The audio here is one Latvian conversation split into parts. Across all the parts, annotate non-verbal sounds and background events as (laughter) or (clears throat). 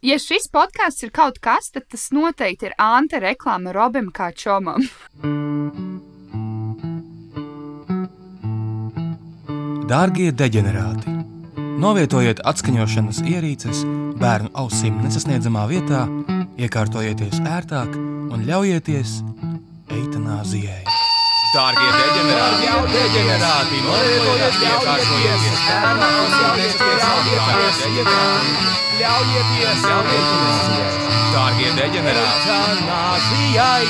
Ja šis podkāsts ir kaut kas, tad tas noteikti ir Anta reklāma Robam kā čomam. Dārgie deģenerāti! Novietojiet atskaņošanas ierīces bērnu ausīm nesasniedzamā vietā, iekārtojieties ērtāk un ļaujieties eitanāzijai. Dārgie deģenerāti, jau deģenerāti, novietojiet iekārtojieties bērnu ausīm nesasniedzamā vietā, ļaujieties eitanāzijai. Dārgie deģenerāti, eitanāzijai!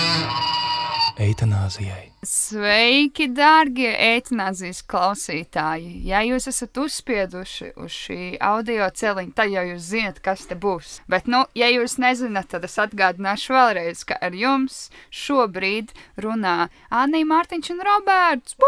Eitanāzijai. Sveiki, darbie eitanāzijas klausītāji! Ja jūs esat uzspieduši uz šī audio celiņa, tad jau jūs zinat, kas te būs. Bet, nu, ja jūs nezināt, tad es atgādināšu vēlreiz, ka ar jums šobrīd runā Anna Mārtiņš un Roberts.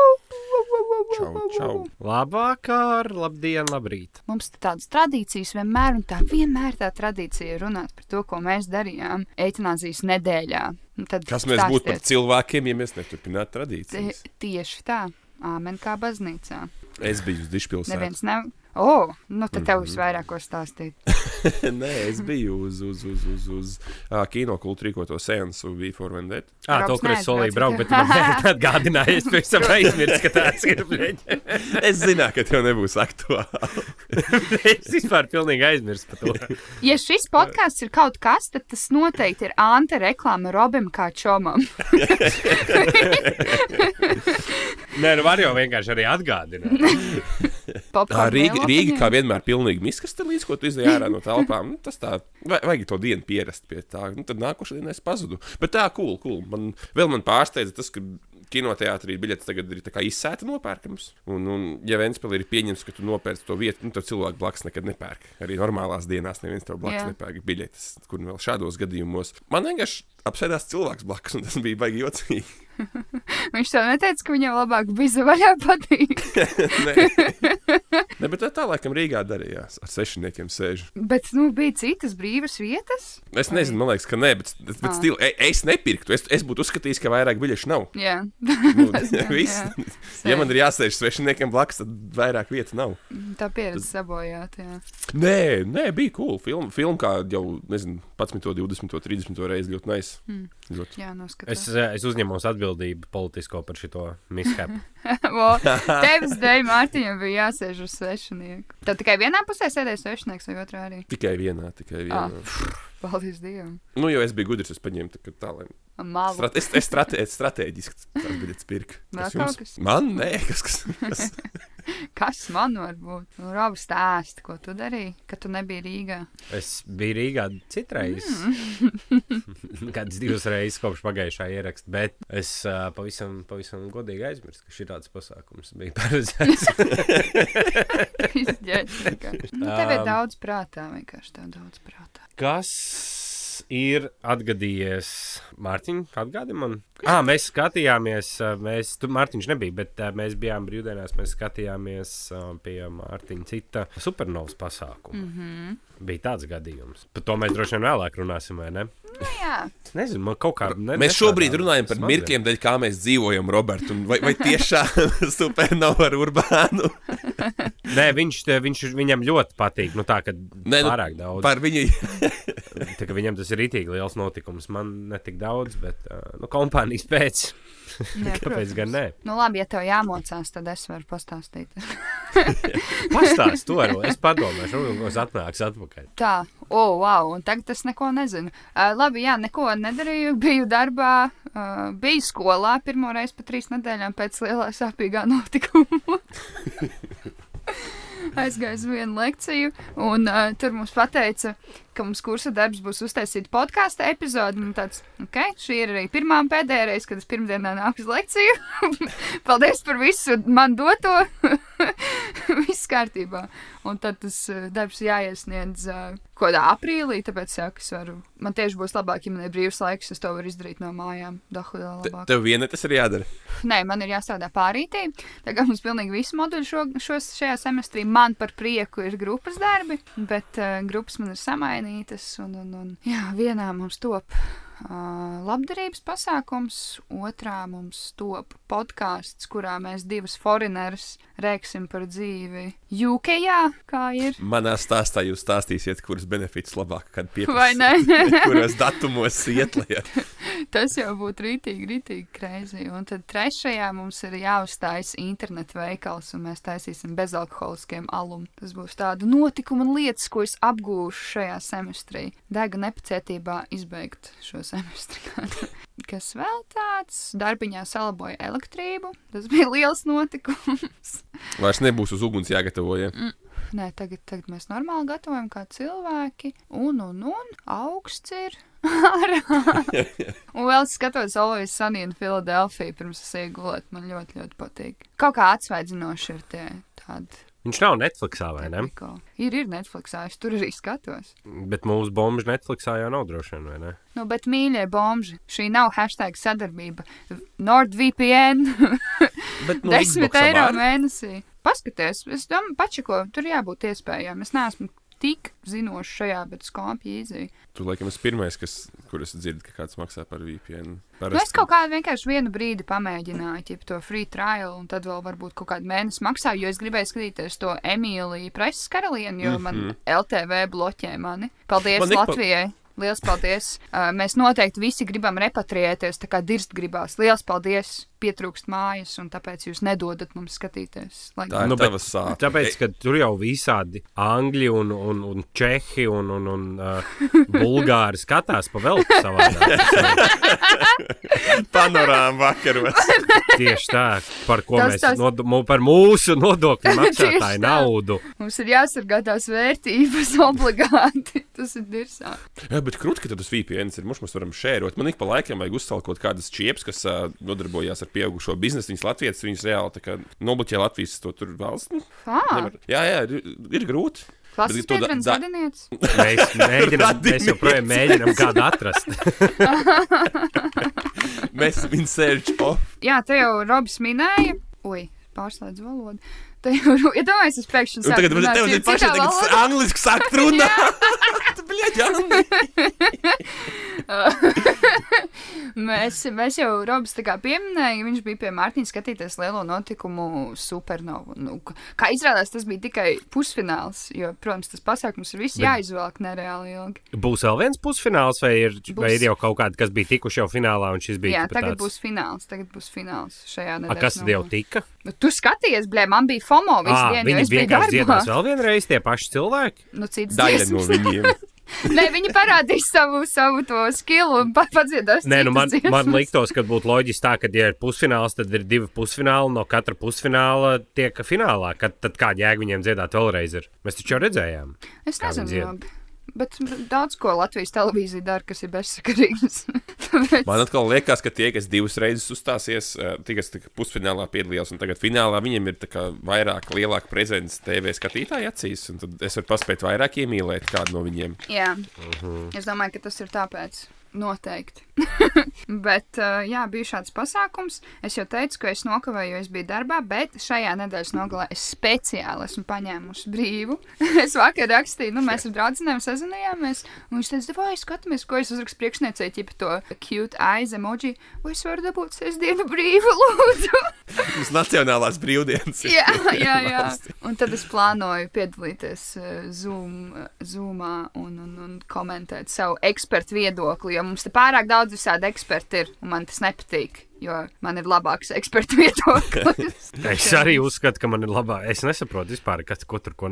Čau, čau. Labvakar, labdien, labrīt. Mums tādas tradīcijas vienmēr, un tā vienmēr tā tradīcija ir runāt par to, ko mēs darījām eitanāzijas nedēļā. Nu, tad Kas mēs būtu par stāstiet. cilvēkiem, ja mēs neturpinātu tradīcijas? Tie- Tieši tā, Āmen kā baznīcā. Es biju uz Dišpilsētu. Neviens nav. O, oh, nu tad tev Mhm. visvairāk ko stāstīt. (laughs) Nē, es biju uz, uz, uz, uz, uz uh, kino kultūru rīkoto seansu Before Vendetta. Ah, to, kur es solīju braukt, bet man (laughs) atgādināji, es pavisam aizmirsu, ka tāds ir. (laughs) Es zināju, ka tev nebūs aktuāli. es vispār pilnīgi aizmirsu par to. Ja šis podkāsts ir kaut kas, tad tas noteikti ir Anta reklāma Robam kā čomam. Nē, nu var jau vienkārši arī atgādināt. Tā Rīga. Rīga kā vienmēr pilnīgi miskasta līdz, ko tu izdeji ārā no (laughs) telpām. Nu, tas tā, vajag to dienu pierast pie tā. Nu, tad nākošais dienā es pazudu. Bet tā, cool, cool. Man, vēl man pārsteidza tas, ka kinoteātrī biļetes tagad ir izsēta nopērkams. Un, un ja Vēnspēlī ir pieņems, ka tu nopērci to vietu, nu, tad cilvēki blakus nekad nepērk. Arī normālās dienās neviens tev blakus Jā. nepērk biļetes, kur nu vēl šādos gadījumos. Man vienkārši apsēdās cilvēks blakus, un tas bija baigi jocīgi. (laughs) Viņš tev neteica, ka viņam labāk bija vaļā patīk. (laughs) Nē. (laughs) ne, bet tā, tā laikam Rīgā darījās. Ar sešiniekiem sēž. Bet, nu, bija citas brīvas vietas. Es nezinu, man liekas, ka nē, bet, bet, Ah. stil, e, es nepirktu. Es, es būtu uzskatījis, ka vairāk biļešu nav. Jā, Nu, viss. ja man ir jāsēž svešiniekam blakus, tad vairāk vietas nav. tā pieredze sabojāta. jā. Nē, nē bija cool. Film, film kā jau, nezinu, 11, 20, 30 reizi ļoti nice. Mm. Ļoti. Jā, noskatās. Es, eh, es uzņemos atbildību politisko par šo mishapu. (laughs) Tevis dēļ Mārtiņam bija jāsēž uz svešinieku. Tad tikai vienā pusē sēdēja svešinieks vai otrā arī. Tikai vienā, tikai vienā. Ah. Paldies Dievam. Nu, jo es biju gudrs, es paņēmu tā, kā tā lai. Malu. Strat, es es stratē, strateģiski tās biļetes pirku. Vēl Kas jums? kas? Man, nē, kas, kas, kas. (laughs) Kas man var būt? Nu, Robi stāsti, ko tu darīji, kad tu nebija Rīgā. Es biju Rīgā citreiz, (laughs) (laughs) kādas divas reizes kopš pagājušā ieraksta, bet es uh, pavisam, pavisam godīgi aizmirsu, ka šī tāds pasākums bija paredzēts. Nu, tev ir daudz prātā, vienkārši tev daudz prātā. Kas ir atgadījies Mārtiņam? Atgādi man, ah, mēs skatījāmies, mēs, tu Mārtiņš nebija, bet mēs bijām brīvdienās, mēs skatījāmies pie Mārtiņa cita supernovas pasākuma. Mm. -hmm. Bija tāds gadījums. Par to mēs droši vien vēlāk runāsim, vai ne? Nu, jā, nezinu, man kaut kā. Ne, Mēs šobrīd runājam par smadzenes. mirkliem, dēļ kā mēs dzīvojam, Robert. un Vai, vai tiešām (laughs) supernova ar urbānu? (laughs) Nē, viņš, te- viņš, viņam ļoti patīk. Nu, tā, ka Nē, nu, pārāk daudz. Par viņu Tā, ka viņam tas ir rītīgi liels notikums. Man ne tik daudz, bet nu, kompānijas pēc. (laughs) jā, Kāpēc gan ne? Nu, labi, ja tev jāmocās, tad es varu pastāstīt. (laughs) Pastāst to, arī. es padomāšu, un es atnākšu atpakaļ. Tā, oh, wow, un tagad es neko nezinu. Uh, labi, jā, neko nedarīju. Biju darbā, uh, biju skolā pirmo reizi pa trīs nedēļām pēc lielā sāpīgā notikuma. (laughs) Aizgāju uz vienu lekciju, un uh, tur mums teica, ka mums kursa darbs būs uztaisīt podkāstu epizodi. Tāds, ok, šī ir arī pirmā un pēdējā reize, kad es pirmdienā nāku uz lekciju. (laughs) Paldies par visu man doto. (laughs) Viss kārtībā. Un tad tas uh, darbs jāiesniedz uh, kaut kādā aprīlī, tāpēc jā, es varu. Man tieši būs labāk, ja man ir brīvs laiks, es to varu izdarīt no mājām. Dahlīdā Te- labāk. Tev vienai tas ir jādara. Nē, man ir jāstrādā pārītī. Tagad mums pilnīgi visi moduļi šo, šos, šajā semestrī. Man par prieku ir grupas darbi, bet uh, grupas man ir samainītas. Un, un, un, jā, vienā mums top labdarības pasākums, otrā mums top podkāsts, kurā mēs divas foreineres rēksim par dzīvi UK, kā ir. Manā stāstā jūs stāstīsiet, kuras benefits labāk, kad Vai ne? (laughs) kuros datumos iet lieta. (laughs) Tas jau būtu rītīgi, rītīgi kreizi. Un tad trešajā mums ir jāuzstājas internetu veikals, un mēs taisīsim bezalkoholiskiem alum. Tas būs tāda notikuma lietas, ko es apgūšu šajā semestrī. Dega nepacietībā izbeigt šo semestri. Kas vēl tāds? Darbiņā salaboja elektrību. Tas bija liels notikums. Vairs nebūs uz uguns jāgatavo. Ja? Nē, tagad, tagad mēs normāli gatavojam kā cilvēki, un, un, un augsts ir. ārā. (laughs) un vēl skatos Sunny in Philadelphia pirms es iegulētu. Man ļoti, ļoti patīk. Kaut kā atsvaidzinoši ir tie tādi. Viņš nav Netflixā, vai ne? Ko. Ir, ir Netflixā, es tur arī skatos. Bet mūsu bombuļs Netflixā jau nav droši vien, vai ne? Nu, bet mīļie bomži, šī nav hashtag sadarbība. NordVPN (laughs) Bet, nu, 10 Xboxā eiro mēnesī. Paskaties, es domāju, pačako, tur jābūt iespējām. Es neesmu tik zinošs šajā, bet skāpju īzī. Tu laikam esi pirmais, kas, kur es dzirdu, ka kāds maksā par VPN. Nu, es kaut kādā vienkārši vienu brīdi pamēģināju, ja to free trial, un tad vēl varbūt kaut kādu mēnesi maksāju, jo es gribēju skatīties to Emīliju preses karalieni, jo man mm -hmm. LTV bloķē mani. Paldies Man ik pa- Latvijai! Liels paldies! Uh, mēs noteikti visi gribam repatriēties, tā kā dirst gribās. Liels paldies! Pietrūkst mājas, un tāpēc jūs nedodat mums skatīties. Lai Tā ir Nu, tava sāpe. Tāpēc, ka tur jau visādi angļi un, un, un čehi un, un, un uh, bulgāri skatās pa velku savādāk. (laughs) panorāma vakaros. (laughs) Tieši tā, par ko Tas mēs tas- nod, par mūsu nodokļu (laughs) maksātāju tā. naudu. Mums ir jāsargā tās vērtības obligāti. Tas ir dirsā. Jā, bet krūti, ka tas VPN ir. Mums mēs varam šērot. Man ik pa laikam vajag uzsākt kaut kādas čiepas, kas uh, nodarbojās ar pieaugušo biznesu. Viņas Latvijas, viņas reāli tā kā nobloķē Latvijas to tur valsts. Nevar- jā, jā, ir, ir grūti. tu da- da- radinieks. Mēs (laughs) mēģinām, mēs joprojām mēģinām kādu atrast. (laughs) Mēs viņu off. Jā, te jau Robs minēja. Ui, pārslēdz valodu. Te jau, ja domāju, es pēkšņi Un tagad man runāt tev ir pašai angliski sākt runāt. (laughs) Tu, bļaļ, Mēs, mēs jau Robs tā kā pieminējām, viņš bija pie Mārtiņa skatīties lielo notikumu supernovu. Nu, kā izrādās, tas bija tikai pusfināls, jo, protams, tas pasākums ir viss jāizvelk nereāli ilgi. Būs vēl viens pusfināls, vai ir, būs. vai ir jau kaut kādi, kas bija tikuši jau finālā, un šis bija Jā, tagad tāds- būs fināls, tagad būs fināls šajā A, nedēļā. kas tad jau tika? Nu, tu skaties, blē, man bija FOMO visu dienu, viņi vienkārši dziedās vēl vienreiz tie paši cilvēki. Nu, cits Daļa no viņiem. (laughs) (laughs) Nē, viņi parādīs savu, savu to skilu un pa- padziedās. Nē, nu man, citas man dziesmas. liktos, ka būtu loģiski tā, ka, ja ir pusfināls, tad ir divi pusfināli. No katra pusfināla tiek finālā. Kad, tad kāda jēga viņiem dziedāt vēlreiz? Ir? Mēs taču jau redzējām. Es nezinu, dzied. labi. Bet daudz ko Latvijas televīzija dara, kas ir bezsakarīgs. (laughs) Tāpēc- Man atkal liekas, ka tie, kas divas reizes uzstāsies, eh, tie, kas pusfinālā piedalījās, un tagad finālā viņiem ir vairāk, lielāka prezence TV skatītāju acīs, un tad es varu paspēt vairāk iemīlēt kādu no viņiem. Jā, Mhm. es domāju, ka tas ir tāpēc. Noteikti. (laughs) bet, uh, jā, bija šāds pasākums. Es jau teicu, ka es nokavēju, jo es biju darbā, bet šajā nedēļas nogalē es speciāli esmu paņēmusi brīvu. (laughs) es vakar rakstīju, nu, mēs ar draugiem sazinājāmies, un viņš teica, vai skatāmies, ko es uzrakstu priekšniecei, ķipa to cute eyes emoji, vai es varu dabūt sestdienu brīvu, (laughs) lūdzu. Tas nacionālās brīvdienas. jā, jā, jā. Un tad es plānoju piedalīties uh, Zoom, uh, Zoomā un, un, un komentēt savu ekspertu viedokli, jo mums te pārāk daudz visādi eksperti ir, un man tas nepatīk, jo man ir labāks ekspertu viedoklis. (laughs) Es arī uzskatu, ka man ir labāk. Es nesaprotu vispār, kas ko tur ko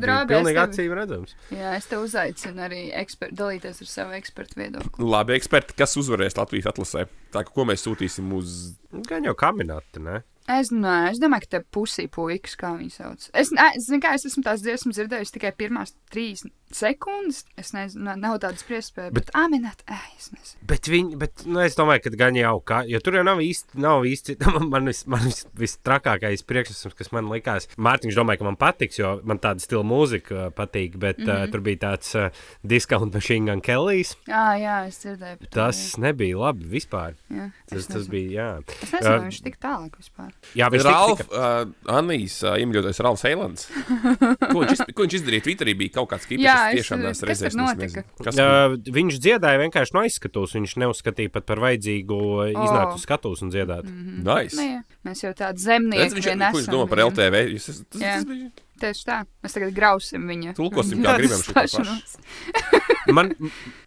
bija Robi, es pilnīgi acīm redzams. jā, es te uzaicinu arī ekspertu, dalīties ar savu ekspertu viedokli. Labi, eksperti, kas uzvarēs Latvijas atlasē? Tā kā ko mēs sūtīsim uz. Gan jau kaminēti, ne? Es, nē, es domāju, ka te pusī puikas, kā viņi sauc. Es, ne, es, zinu, kā, es esmu tās dziesmas dzirdējis tikai pirmās trīs sekundes. Es nezinu, nav- tādas priespējas, bet āminēt, ej, es nezinu. Bet, viņi, bet nu, es domāju, ka gan jau, ka, jo tur jau nav īsti, nav īsti, (laughs) man, man, vis, man vis, vistrakākais priekšstats, kas man likās. Mārtiņš domāja, ka man patiks, jo man tāda stila mūzika uh, patīk, bet mm -hmm. uh, tur bija tāds uh, discount machine gun Kellijs. Jā, jā, es dzirdēju. Tas nebija labi vispār. jā. Jā, Tas, tas bija, jā. Es nezinu, Uh, viņš tik tālāk vispār. Jā, viņš Ralf, tika, uh, Anijas uh, iemīļotais Ralfs Heilands. (laughs) ko, viņš iz, ko viņš izdarīja? Twitterī bija kaut kāds kipis. Jā, es- tiešām neesmu kas tur redzējis. nezinu. Kas Uh, viņš dziedāja vienkārši no aizskatuves. Viņš neuzskatīja pat par vajadzīgu iznākt uz skatuves un dziedāt. Mhm. Nice. Nu, jā. Mēs jau tādi Redz, zemnieki viņš, ko viņš esam domā par. LTV? Jūs, esat- tas, tas bija Tieši tā. Mēs tagad grausim viņa. Tulkosim, kā gribam šo pašu. stāšanos. (laughs) (laughs) Man,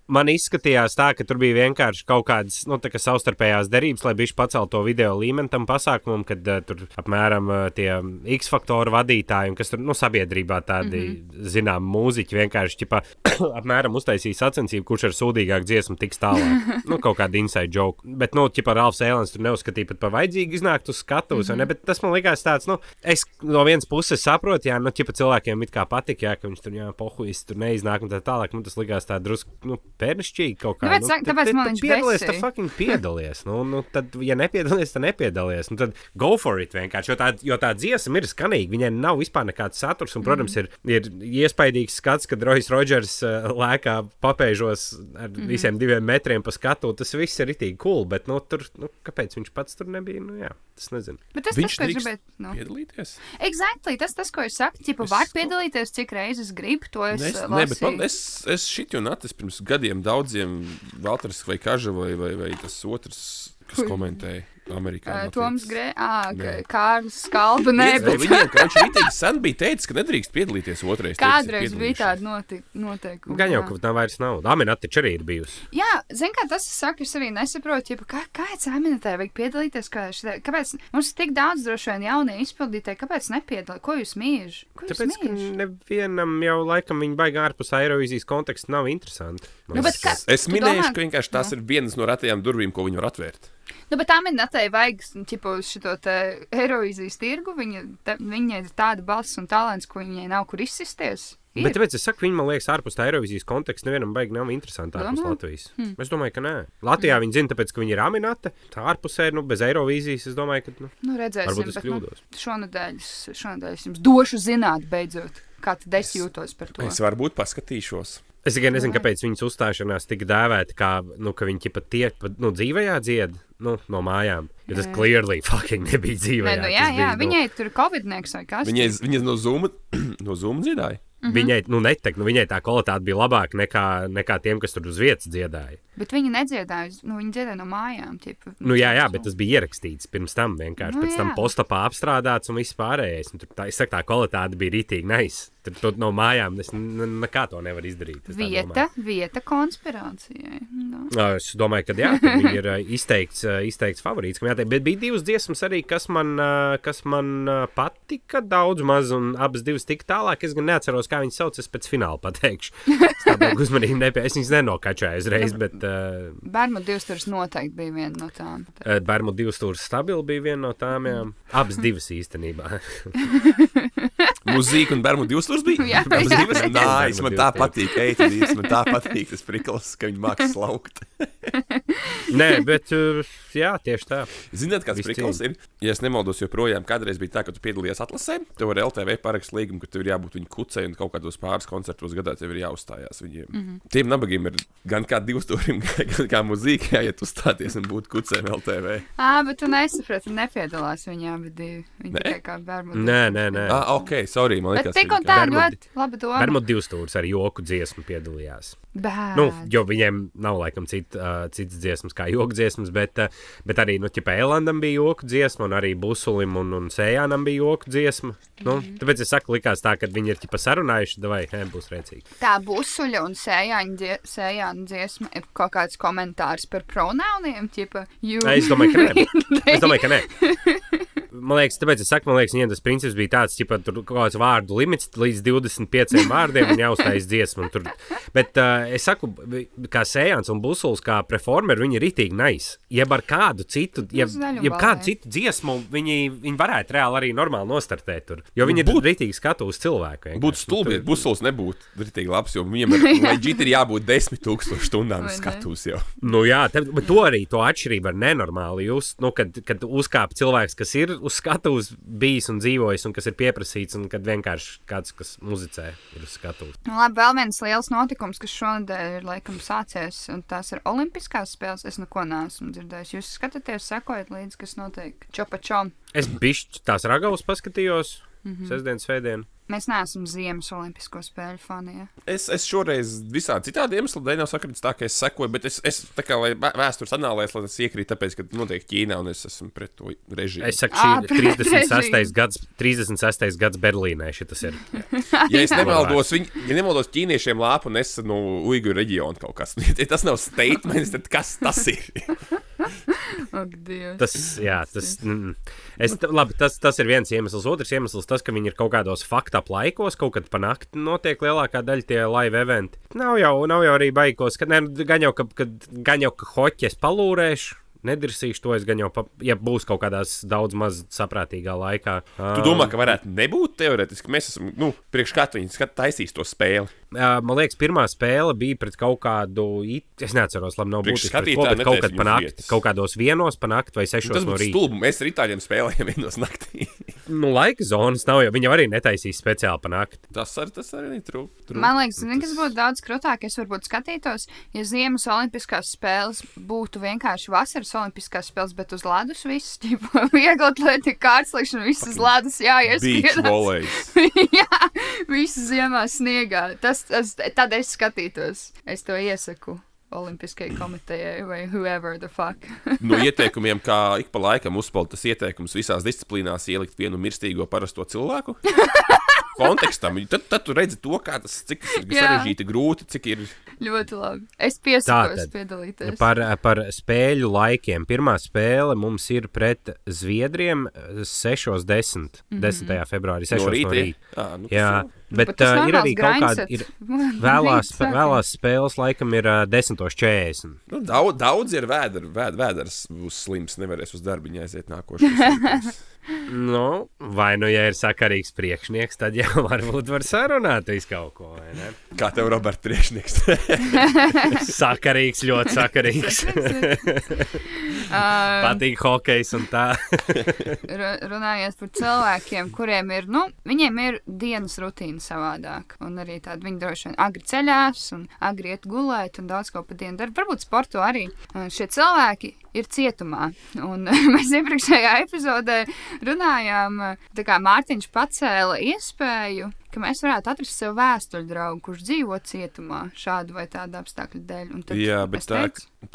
man izskatījās tā, ka tur bija vienkārši kaut kādas nu, kā savstarpējās derības, lai viņš paceltu to video līmeni tam pasākumam, kad uh, tur apmēram uh, tie X faktoru vadītāji, kas tur nu, sabiedrībā tādi mm -hmm. zinām mūziķi vienkārši ķipa, (coughs) apmēram uztaisīja sacensību, kurš ar sūdīgāku dziesmu tiks tālāk. (laughs) nu, kaut kāda inside joke. Bet, nu, ķipa Ralfs Ēlens tur neuzskatīja pat par vajadzīgu iznākt uz skatuves, mm -hmm. ne? Bet tas man likās tāds, nu, es no vienas puses saprotu, jā, nu, ķipa cilvēkiem it kā patīk, jā, ka viņš tur, jā, pohuis tur neiznāk un tā tālāk. Nu, tas likās tā drusku, nu, pērnišķīgi kaut kā. Nu, bet nu, tad- tāpēc man viņš piedalies, tad fucking piedalies. Nu, nu, tad, ja nepiedalies, tad nepiedalies. Nu, tad go for it vienkārši. Jo tā, jo tā dziesma ir skanīga. Viņai nav vispār nekāds saturs. Un, protams, ir, ir iespaidīgs skats, kad Rojas Rodžers uh, lēkā papēžos ar mm visiem diviem metriem pa skatu. Tas viss ir itī cool. Bet, nu, tur, nu, kāpēc viņš pats tur nebija? Nu, jā, tas nezinu. Bet tas, Viņš tas, ko es gribēju. Nu. piedalīties. Exactly, tas, tas, ko es saku, tipa, Es- var piedalīties, cik reizes grib, to es Es, uh, ne, bet man, es, es šit jau natis pirms gadiem daudziem Valters vai Kaža vai, vai, vai tas otrs, kas komentēja Amerikā. Uh, Toms Grē, ah, Jā. Kārlis Skalba, nē, bet viņiem, ka viņš rītīgi sen bija teicis, ka nedrīkst piedalīties otrreiz. kādreiz bija tāda noteikuma. Gan jau, ka tā vairs nav. Aminēta taču arī ir bijusi. Jā, zini, kā tas saka, es arī nesaprotu, ja, kā, kāpēc eminentē vajag piedalīties, kā šitā, kāpēc mums ir tik daudz droši vien jaunie izpildītāji, kāpēc nepiedalīties, ko jūs mīļš? Ko jūs Tāpēc, ka mīļš? nevienam jau laikam viņa baigā ārpus Eirovīzijas konteksta nav interesanti. Nu, bet ka- Es minēju, domā- ka vienkārši tās ir vienas no retajām durvīm, ko viņi var atvērt. Nu, bet eminentē vajag, tipo, šito te Eirovīzijas tirgu, viņa, te, viņai ir tāda balss un talants, ko viņai nav kur izsisties. Ir. Bet tāpēc es saku, viņi man liekas, ārpus tā Eirovīzijas konteksta nevienam baigi nav interesanti ārpus Domā? Latvijas. Hmm. Es domāju, ka nē. Latvijā viņi zina, tāpēc, ka viņi ir aminēti. Tā ārpusē, nu, bez Eirovīzijas, es domāju, ka nu, Nu, redzēsim, varbūt es bet, kļūdos. Nu, šonadēļ, es- šonadēļ es jums došu zināt, beidzot, kā tad es jūtos par to. Es varbūt paskatīšos. Es tikai nezinu, kāpēc viņas uzstāšanās tika dēvēta, kā, nu, ka viņi pat tie, pat, nu, dzīvajā dzied, nu, no mājām. Jo tas clearly fucking nebija Nē, dzīvajā. nu, jā, jā, bija, nu, viņai tur ir covidnieks vai kas. Viņai, viņai no Zoom, (clears throat) no Zoom dziedāja. Mhm. Viņai, nu, neteikt, nu, viņai tā kvalitāte bija labāka nekā, nekā tiem, kas tur uz vietas dziedāja. Bet viņi nedziedāja, nu, viņi dziedāja no mājām. Tipu, Nu, jā, jā, bet tas bija ierakstīts pirms tam vienkārši. Nu, Nu, pēc tam postapā apstrādāts un viss pārējais. Un tur tā, saku, tā kvalitāte bija rītīgi nice. Tur tur no mājām es nekā to nevaru izdarīt. Vieta, vieta konspirācijai. Nu. domāju. Ā, Es domāju, ka jā, ir izteikts, izteikts favorīts. Bet bija divas dziesmas arī, kas man, kas man patika daudz maz, un abas divas tik tālāk. Es gan neatceros, kā viņas sauc, es pēc fināla pateikšu. Es tādu (laughs) uzmanību nepie, es viņas nenokačēju uzreiz, bet uh, Bērnu divas turas noteikti bija viena no tām. Bērnu divas stūra stabili bija viena no tām. Jā. Abas divas īstenībā. (laughs) Mūzika un bērnu divas stūris bija. (laughs) Jā, Abas jā. divas? Nice, man tā patīk. Ej, īsti man tā patīk tas priklis, ka viņi māks slaukt. (laughs) Nē, bet uh, jā, tieši tā. Ziniet, kāds priklis ir? Ja es nemaldos, joprojām kādreiz bija tā, ka tu piedalījies atlasē, tev ar LTV parakst līgumu, ka tev ir jābūt viņu kucei un kaut kādos pāris koncertos gadā tev ir jāuzstājās viņiem. Mm -hmm. Tiem nabagiem ir gan kā divu stūrim, (laughs) gan kā mūzika, jāiet uzstāties un būt kucēm LTV. Ā, bet tu nesaprati, nepiedalās viņā, bet divi. Viņi Nē? tikai kā bērnu. Nē, nē, nē. Ah, ok, sorry, man Bet liekas, tik un tā ļoti laba doma. Bērnu divas stūris ar joku dziesmu piedalījās. Bērnu. Nu, jo viņiem nav laikam cit, uh, citas dziesmas kā joku dziesmas, bet, uh, bet arī nu, Pēlandam bija joku dziesma, un arī Busulim un, un Sējānam bija joku dziesma. Nu, Mhm. tāpēc es saku, likās tā, ka viņi ir ķipa sarunājuši, vai he, būs rēcīgi. Tā busuļa un sējāņa dzie sējāņa dziesma ir kaut kāds komentārs par pronauniem, tipa, you. Es domāju, ka nē. Es domāju, ka nē. (laughs) Man liekas, tāpēc es saku, man liekas, viņiem tas princips bija tāds, ka tur kaut kāds vārdu limits līdz 25 (laughs) vārdiem un jāuztais dziesma. un Tur. Bet uh, es saku, kā sējāns un busuls, kā performeri, viņi ir itīgi nice. Jeb ar kādu citu, jeb, Uz zaļumu jeb kādu citu dziesmu, viņi, viņi varētu reāli arī normāli nostartēt tur. Jo viņi ir Būt- itīgi skatu uz cilvēku. Būtu stulbi, ja busulis nebūtu rītīgi labs, jo viņam ir, (laughs) ir jābūt desmit tūkstošu stundām Vai ne? skatus jau. Nu, jā, te, bet to arī to atšķirību var nenormāli just. Nu, kad, kad uzkāpa cilvēks, kas ir uz skatuves bijis un dzīvojis, un kas ir pieprasīts, un kad vienkārši kāds, kas muzicē, ir uz skatuves. Nu, labi, vēl viens liels notikums, kas šonadēļ ir laikam sācies, un tās ir Olimpiskās spēles. Es neko neesmu dzirdējis. Jūs skatāties, sekojat līdzi, kas notiek Čopačom. Es bišķi tās ragavas paskatījos, mm -hmm. sestdien, svētdien. Mēs neesam Ziemas Olimpisko spēļu fani. Ja? Es, es šoreiz visādi citādi iemeslu dēļ nav sakritis tā, ka es sekoju, bet es, es tā kā vēstures anālēs, lai tas iekrīt, tāpēc, ka notiek Ķīnā un es esmu pret to režīmu. Es saku, šī ir pret 36. režīmu. gads, 36. gads Berlīnē. Šitas ir. (laughs) Ja es nemaldos, viņi, ja nemaldos ķīniešiem lāpu nesa no Uiguru reģiona kaut kas. (laughs) Ja tas nav statements, tad kas tas ir? (laughs) (laughs) Ak. Tas, jā, tas, mm, es, t- labi, tas, tas ir viens iemesls. Otrs iemesls tas, ka viņi ir kaut kādos faktu laikos, kaut kad pa nakti notiek lielākā daļa tie live eventi. Nav jau, nav jau arī baigos, ka, ne, gan jau, ka, ka, gan jau, ka hoķis palūrēšu. Nedirsīšu to, es gan jau, pa, ja būs kaut kādās daudz maz saprātīgā laikā. Tu domā, ka varētu nebūt teorētiski? Mēs esam, nu, priekš kā viņi taisīs to spēli. Uh, man liekas, pirmā spēle bija pret kaut kādu. It... Es neatceros, labi, nav būtiski. ko, bet Kaut kad panākt, kaut kādos vienos panākt vai Nu, sešos Tas no rīta. stulbi. Mēs ar itāļiem spēlējam vienos naktī. (laughs) Nu, laika zonas nav jau. Viņi arī netaisīs speciāli panākt. tas, ar, tas arī trūk. Man liekas, zini, kas būtu daudz krūtāk. Es varbūt skatītos, ja Ziemas Olimpiskās spēles būtu vienkārši vasaras Olimpiskās spēles, bet uz ledus viss, (laughs) tipo, viegli atlēti kārtslikšana, viss uz ledus volejs. (laughs) Jā, visu ziemā sniegā. Tas, tas, tad es skatītos. Es to iesaku. Olimpiskajai komitejai vai whoever the fuck. No (laughs) ieteikumiem, kā ik pa laikam uzspēlēt tas ieteikums visās disciplīnās ielikt vienu mirstīgo parasto cilvēku. Kontekstam, tad, tad tu redzi to, kā tas cik tas ir sarežģīti, grūti, cik ir. Ļoti labi. Es piesakos piedalīties. Par, par spēļu laikiem. Pirmā spēle mums ir pret Zviedriem eh, 6.10. Mhm. 10. februārī. 6. No No rīta. rīta. Jā, nu, Jā, jau- bet, Bet uh, ir arī kaut kāda. Ir, (laughs) vēlās, Rīt vēlās spēles laikam ir uh, 10.40. Nu, daudz, daudz ir vēders, vēd, vēders būs slims, nevarēs uz darbu aiziet nākošais. (laughs) Nu, vai nu, ja ir sakarīgs priekšnieks, tad jau (laughs) varbūt var sarunāt visu kaut ko. vai ne? Kā tev, Roberts, priekšnieks? (laughs) Sakarīgs, ļoti sakarīgs. (laughs) Patīk hokejs un tā. ru- runājot par cilvēkiem, kuriem ir, nu, viņiem ir dienas rutīna savādāk. Un arī tāda viņi droši vien agri ceļās un agri iet gulēt un daudz ko pa dienu dara. Varbūt sporto arī. Uh, Šie cilvēki ir cietumā. Un (laughs) mēs iepriekšējā epizodē runājām, kā Mārtiņš pacēla iespēju, ka mēs varētu atrast sev vēstuļu draugu, kurš dzīvo cietumā šādu vai tādu apstākļu dēļ. Tad Jā, bet tā,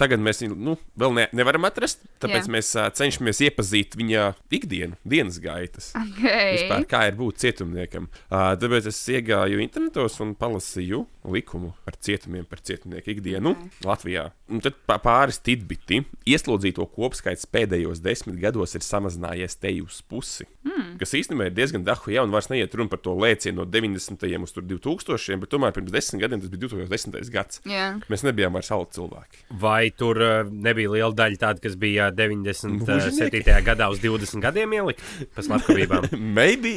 tagad mēs viņu nu, vēl ne, nevaram atrast. Tāpēc Jā. Mēs uh, cenšamies iepazīt viņa ikdienu, dienas gaitas. okay. Vispār, kā ir būt cietumniekam. Uh, tāpēc es iegāju internetos un palasīju likumu par cietumiem, par cietumnieku ikdienu Ok. okay. Latvijā. Un tad pā- pāris tidbiti. Ieslodzīto kopskaits pēdējos desmit gados ir samazinājies te uz pusi. Mm. Kas īstenībā ir diezgan dahu jau, un vairs neiet runa par to lēcienu no 90. uz tur 2000. bet tomēr pirms desmit gadiem tas bija 2010. gads. Jā. Mēs nebijām vairs alti cilvēki. Vai tur uh, nebija liela daļa tāda, kas bija 97. Mūžinieki. gadā uz 20 gadiem ielikt pa slepkavībām? (laughs) maybe,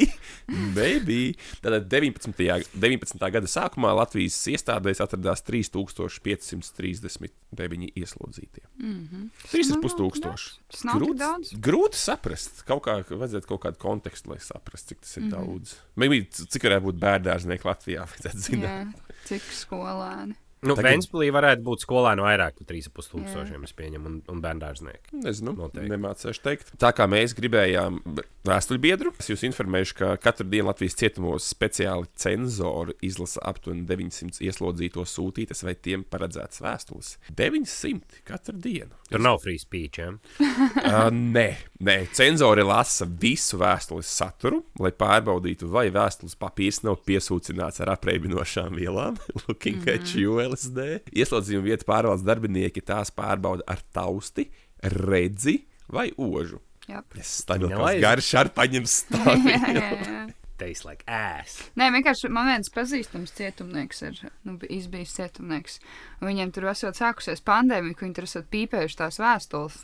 maybe. Tātad 19. 19. gada sākumā Latvijas iestādēs atradās 3539 ieslodzītie. Mm -hmm. 3,5 tūkstoši. Tas nav daudz. grūti saprast. Kaut kā vajadzētu kaut kādu kontekstu, lai saprastu, cik tas ir mm -hmm. daudz. Maybe, c- cik varētu būt bērngārznieki Latvijā? (laughs) Vajadzētu zināt. Jā, cik skolēni. Nu, Tagad- Ventspīlī varētu būt skolēni vairāk par 3,5 tūkstošiem, es pieņemu, un, un bērndārznieki. Nezinu, nemācīšu teikt. Tā kā mēs gribējām vēstuļbiedru, es jūs informēšu, ka katru dienu Latvijas cietumos speciāli cenzori izlasa aptuveni 900 ieslodzīto sūtītas vai tiem paredzētas vēstules. 900 katru dienu. Tur nav free speech. Ja? uh, (laughs) nē, nē, cenzori lasa visu vēstules saturu, lai pārbaudītu, vai vēstules papīrs nav piesūcināts ar apreibinošām vielām. (laughs) Looking mm -hmm. at you, LSD. Ieslodzījuma vietas pārvaldes darbinieki tās pārbauda ar tausti, redzi vai ožu. Jep. Es jau Nelaiž. kāds garš ar paņem jā, stāvu. (laughs) jā, jā. Taste like ass. Nē, vienkārši man viens pazīstams cietumnieks ir nu, izbijis cietumnieks. Viņiem tur esot sākusies pandēmija, ka viņi tur esot pīpējuši tās vēstules.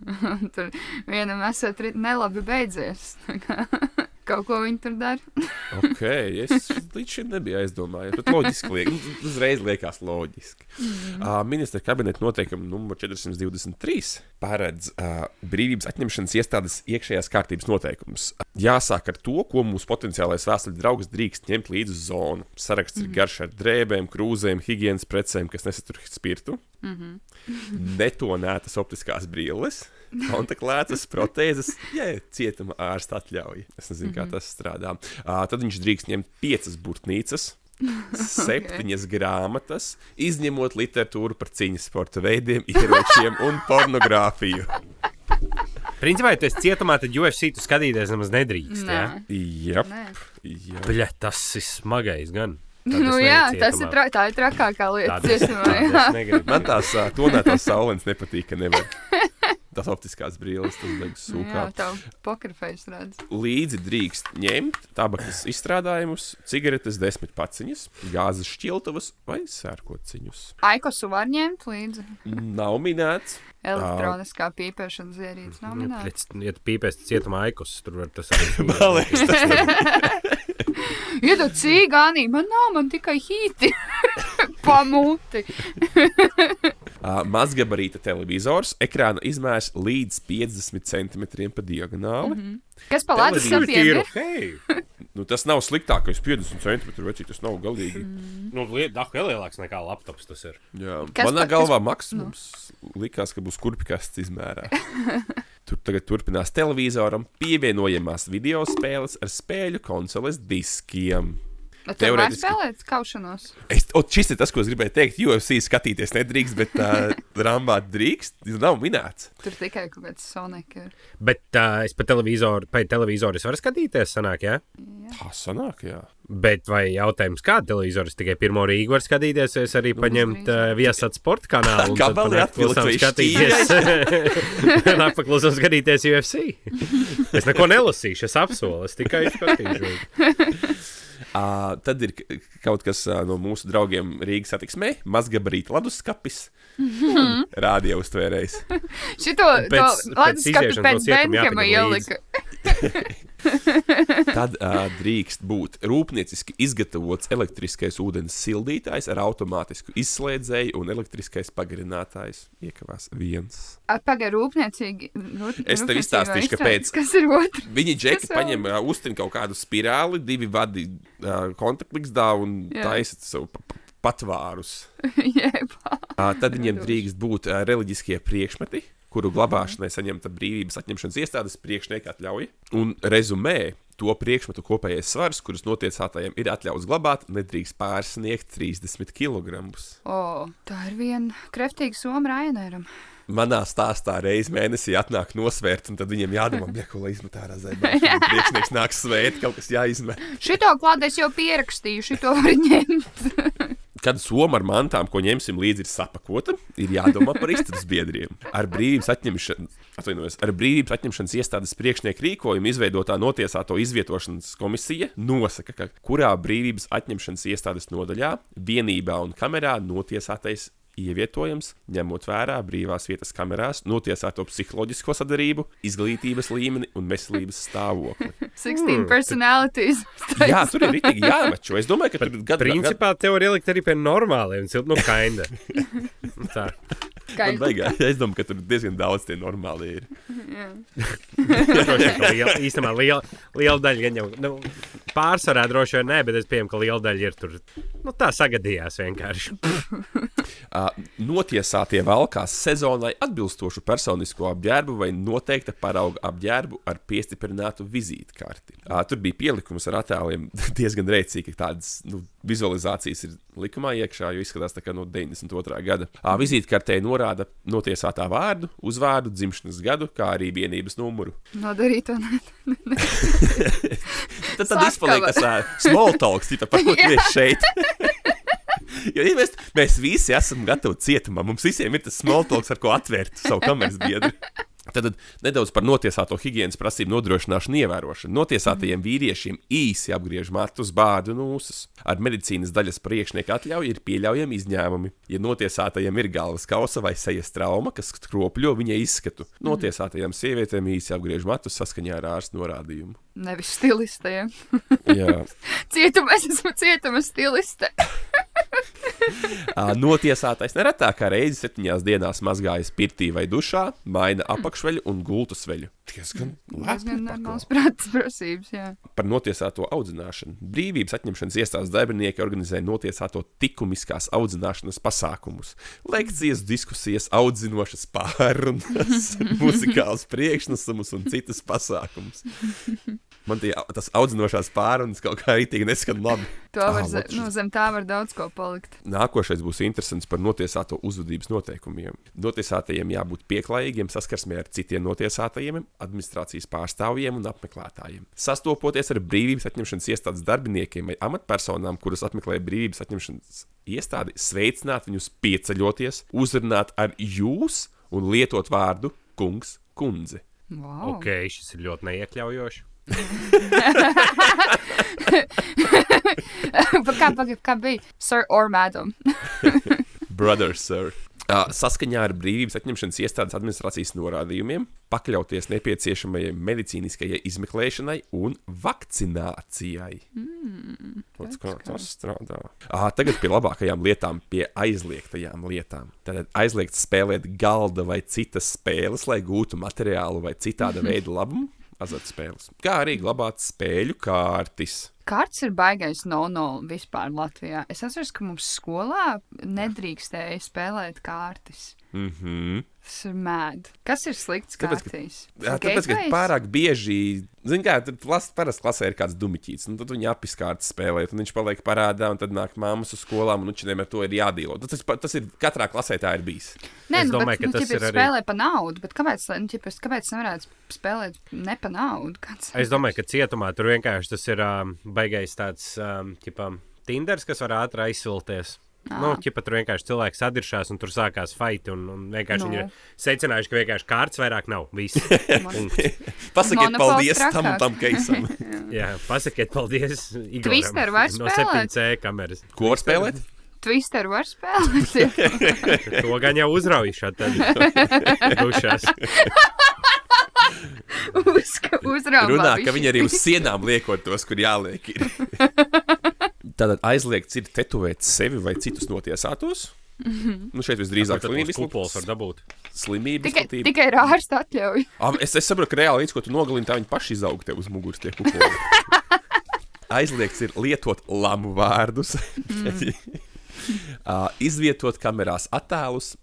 (laughs) tur vienam esot nelabi beidzies. (laughs) Kaut ko viņi tur dara. (laughs) ok, es līdz šim nebiju aizdomājies. Bet loģiski, liek, nu, uzreiz liekas loģiski. Mm. Uh, ministra kabineta noteikuma numur 423 paredz uh, brīvības atņemšanas iestādes iekšējās kārtības noteikumus. Jāsāk ar to, ko mūsu potenciālais vēstuļu draugs drīkst ņemt līdzi uz zonu. Saraksts mm. ir garš ar drēbēm, krūzēm, higiēnas precēm, kas nesatur spirtu. Mm -hmm. Netonētas optiskās brilles, kontaktlētas protēzes, ja ir cietuma ārsta atļauja. Es nezinu, kā tas strādā. Uh, tad viņš drīkst ņemt piecas burtnīcas. (laughs) Septiņas okay. grāmatas, izņemot literatūru par cīņas sporta veidiem, ieročiem un pornogrāfiju. Principā, ja tu esi cietumā, tad UFC tu skatīties nemaz nedrīkst. Nē. Ja? Jep, Nē. jep. Bļa, tas ir smagais gan. Tad Nu, jā, tas ir, tra tā ir trakākā lieta. Tādu es- Cietumā, jā. negribu. Man tās uh, tonētās saules nepatīk, ka nevar. (laughs) Tas optiskās brīnums, tas liekas Jā, sūkā. tā pokerfejs redz. Līdzi drīkst ņemt tabakas izstrādājumus, cigaretes, desmit paciņas, gāzes šķiltavas vai sērkociņus. Aikosu var ņemt līdzi. Nav minēts. Elektroniskā pīpēšanas ierīce nav minēta. Ja tu pīpēs cietumā aikus, tur var tas arī (laughs) Man liekas, tas (laughs) ir. Iedod cīgānī, man nav, man tikai hīti. (laughs) Pamūti. Uh, mazgabarīta televizors, ekrāna izmērs līdz 50 cm pa diagonāli. Mm -hmm. Kas pa sapiem ir? Hei! (laughs) nu, tas nav sliktākais 50 cm vecī, tas nav galīgi. Mm. Nu, liet- dah, vēl lielāks nekā laptops tas ir. Jā. Kas Manā pa- kas- galvā maksimums nu. likās, ka būs kurpkasts izmērā. (laughs) Tur tagad turpinās televizoram pievienojamās video spēles ar spēļu konsoles diskiem. Var Teorētiski- spēlēt kaušanos. Es, o, šis ir tas, ko es gribēju teikt. UFC skatīties nedrīkst, bet uh, (laughs) rambāt drīkst. Tas nav minēts. Tur tikai kaut kāds sonek ir. Bet uh, es pa televizoru, pa televizoru es varu skatīties, sanāk, jā? Tā sanāk, jā. Bet vai jautājums, kāda televizora es tikai pirmo Rīgu varu skatīties, vai es arī paņemt uh, viesat sporta kanālu atvilkt klusām vai skatīties. (laughs) (laughs) Klusām skatīties UFC. Es neko nelasīšu, es apsolu, es tikai skatīšos. Uh, tad ir kaut kas uh, no mūsu draugiem Rīgas satiksmē, mazgabarīta leduskapis. (laughs) Rādio uztvērējs. (laughs) Šito to pēc jāpaņem ielika. (laughs) Tad uh, drīkst būt rūpnieciski izgatavots elektriskais ūdens sildītājs ar automātisku izslēdzēju un elektriskais pagarinātājs. Iekavās viens. Pagaid, rūpniecīgi. rūt- Es tev izstāstīšu, kāpēc. Kas ir otrs? Viņi džeki paņem, uh, uztin kaut kādu spirāli, divi vadi uh, kontaktligzdā un taisa savu patvārus. (laughs) Tad viņiem drīkst būt reliģiskie priekšmeti, kuru glabāšanai saņemta brīvības atņemšanas iestādes priekšnieka atļauja. Un rezumē, to priekšmetu kopējais svars, kurus notiesātajiem ir atļauts glabāt, nedrīkst pārsniegt 30 kg. O, tā ir viena kreftīga soma Rainēram. Manā stāstā reizē mēnesī atnāk nosvērt, un tad viņiem jādomā, bļa, ko lai (laughs) izmet ārā zēbā. (laughs) Priekšnieks nāks svēt, kaut kas jāizmet. Šito klāte es jau pierakstīju, šito var ņemt. Kad soma ar mantām, ko ņemsim līdzi, ir sapakota, ir jādomā par istabas biedriem. Ar brīvības atvainojos, ar brīvības atņemšanas iestādes priekšnieku rīkojumu izveidotā notiesāto izvietošanas komisija nosaka, ka kurā brīvības atņemšanas iestādes nodaļā, vienībā un kamerā notiesātais ievietojams, ņemot vērā brīvās vietas kamerās, notiesāto psiholoģisko sadarību, izglītības līmeni un veselības stāvokli. (laughs) 16 personalities. Jā, tur ir rītīgi jāmačo. Es domāju, ka tur ir gadu Principā tev var ielikt arī pie normāliem nu, kainda. Tā. Man vajag, es domāju, ka tur diezgan daudz tie normāli ir. (laughs) Droši vien, ka liela, īstenībā liela, liela daļa gan jau, nu, pārsvarā droši vien nē, bet es pieņemu, ka liela daļa ir tur, nu, tā sagadījās vienkārši. (laughs) Uh, notiesātie valkās sezonai atbilstošu personisko apģērbu vai noteikta parauga apģērbu ar piestiprinātu vizītkarti. Uh, tur bija pielikums ar attēliem (laughs) diezgan rēcīgi, ka tādas nu, vizualizācijas ir likumā iekšā, jo izskatās tā kā no 92. gada. Vizītkartē norāda notiesātā vārdu, uzvārdu, dzimšanas gadu, kā arī vienības numuru. Nodarīt to. (laughs) Tad, tad izpaliek tas uh, small talks, tipa, par ko tu (laughs) esi šeit. (laughs) Jo, ja mēs, mēs visi esam gatavi cietumā. Mums visiem ir tas small talks, ar ko atvērt savu kameras biedru. Tad nedaudz par notiesāto higiēnas prasību nodrošināšanu, ievērošanu. Notiesātajiem vīriešiem īsi apgriež matus, bādu un ūsas. Ar medicīnas daļas priekšnieka atļauju ir pieļaujami izņēmumi. Ja notiesātajiem ir galvas kausa vai sejas trauma, kas skropļo viņa izskatu, notiesātajām sievietēm īsi apgriež matus saskaņā ar ārstu norādījumu. Nevis stilistiem. Jā. (laughs) Cietuma, es esmu cietuma stiliste. (laughs) (laughs) Notiesātais neretākā reize septiņās dienās mazgājas pirtī vai dušā, maina apakšveļu un gultas veļu. Diezgan normāls prātas prasības, jā. par notiesāto audzināšanu. Brīvības atņemšanas iestādes darbinieki organizē notiesāto likumiskās audzināšanas pasākumus, lekcijas, diskusijas, audzinošas pārunas, (laughs) muzikālus priekšnesumus un citus pasākumus. Man tie, tas audzinošās pārunas kaut kā rītīgi neskan labi. To var, Ah, ze, lūk, nu, zem tā var daudz ko palikt. Nākošais būs interesants par notiesāto uzvedības noteikumiem. Notiesātajiem jābūt pieklājīgiem saskarsmē ar citiem notiesātajiem, administrācijas pārstāvjiem un apmeklētājiem. Sastopoties ar brīvības atņemšanas iestādes darbiniekiem vai amatpersonām, kuras apmeklē brīvības atņemšanas iestādi, sveicināt viņus pieceļoties, uzrunāt ar jūs un lietot vārdu kungs, kundze. Wow. Ok, šis ir ļoti neiekļaujošs. (laughs) Kā, pa, kā bija? Sir or madam? Brother, sir. Saskaņā ar brīvības atņemšanas iestādes administrācijas norādījumiem, pakļauties nepieciešamajai medicīniskajai izmeklēšanai un vakcinācijai. Mm, tas, strādā. Uh, tagad pie labākajām lietām, pie aizliegtajām lietām. Tad aizliegts spēlēt galda vai citas spēles, lai gūtu materiālu vai citāda (laughs) veida labumu. Azartspēles. Kā arī glabāt spēļu kārtis. Kārts ir baigais no-no vispār Latvijā. Es atceros, ka mums skolā nedrīkstēja spēlēt kārtas. Mhm. Tas ir mēd. Kas ir slikts Tāpēc, ka-? Jā, tāpēc, ka pārāk bieži, zināmā mērā, tur parasti klasē ir kāds dumiķis, un tad viņi apiskārti spēlē, un viņš paliek parādā, un tad nāk māmas uz skolām, un viņam ar to ir jādīlo. Tas, tas ir katrā klasē tā ir bijis. Nē, Es nu, domāju, bet, ka nu, tas ir arī- spēlē pa naudu, bet kāpēc, nu, ķip, es- kāpēc nevarētu spēlēt ne pa naudu? Kāds... Es domāju, ka cietumā tur vienkārši tas ir um, baigais tāds um, ķipam, Tinders, kas var ātri aizsilties. Nu, ķipa, tur vienkārši cilvēks sadiršās, un tur sākās fight. Un, un vienkārši Nu. viņi ir secinājuši, ka vienkārši kārtas vairāk nav. Viss. (laughs) Pasakiet paldies tam un trakāk. tam keisam. (laughs) Jā, pasakiet, paldies. Twister var no spēlēt? 7C kameras. Ko var spēlēt? Twister var spēlēt. (laughs) To gan jau uzraujuši. Tad dušās. Uz, uzrāvā Runā, ka viņi arī uz sienām liekot tos, kur jāliek. Ir. Tātad aizliegts ir tetovēt sevi vai citus notiesātos. Nu, šeit visdrīzāk slimības tos kupols var dabūt. Slimības Tikai, izplatība. tikai ar ārstu atļauju. Ah, Es, es saprotu, ka reāli līdz ko tu nogalini, tā viņi paši izaug tev uz muguras tie kupoli. (laughs) Aizliegts ir lietot lamu vārdus, (laughs) uh, izvietot kamerās attēlus,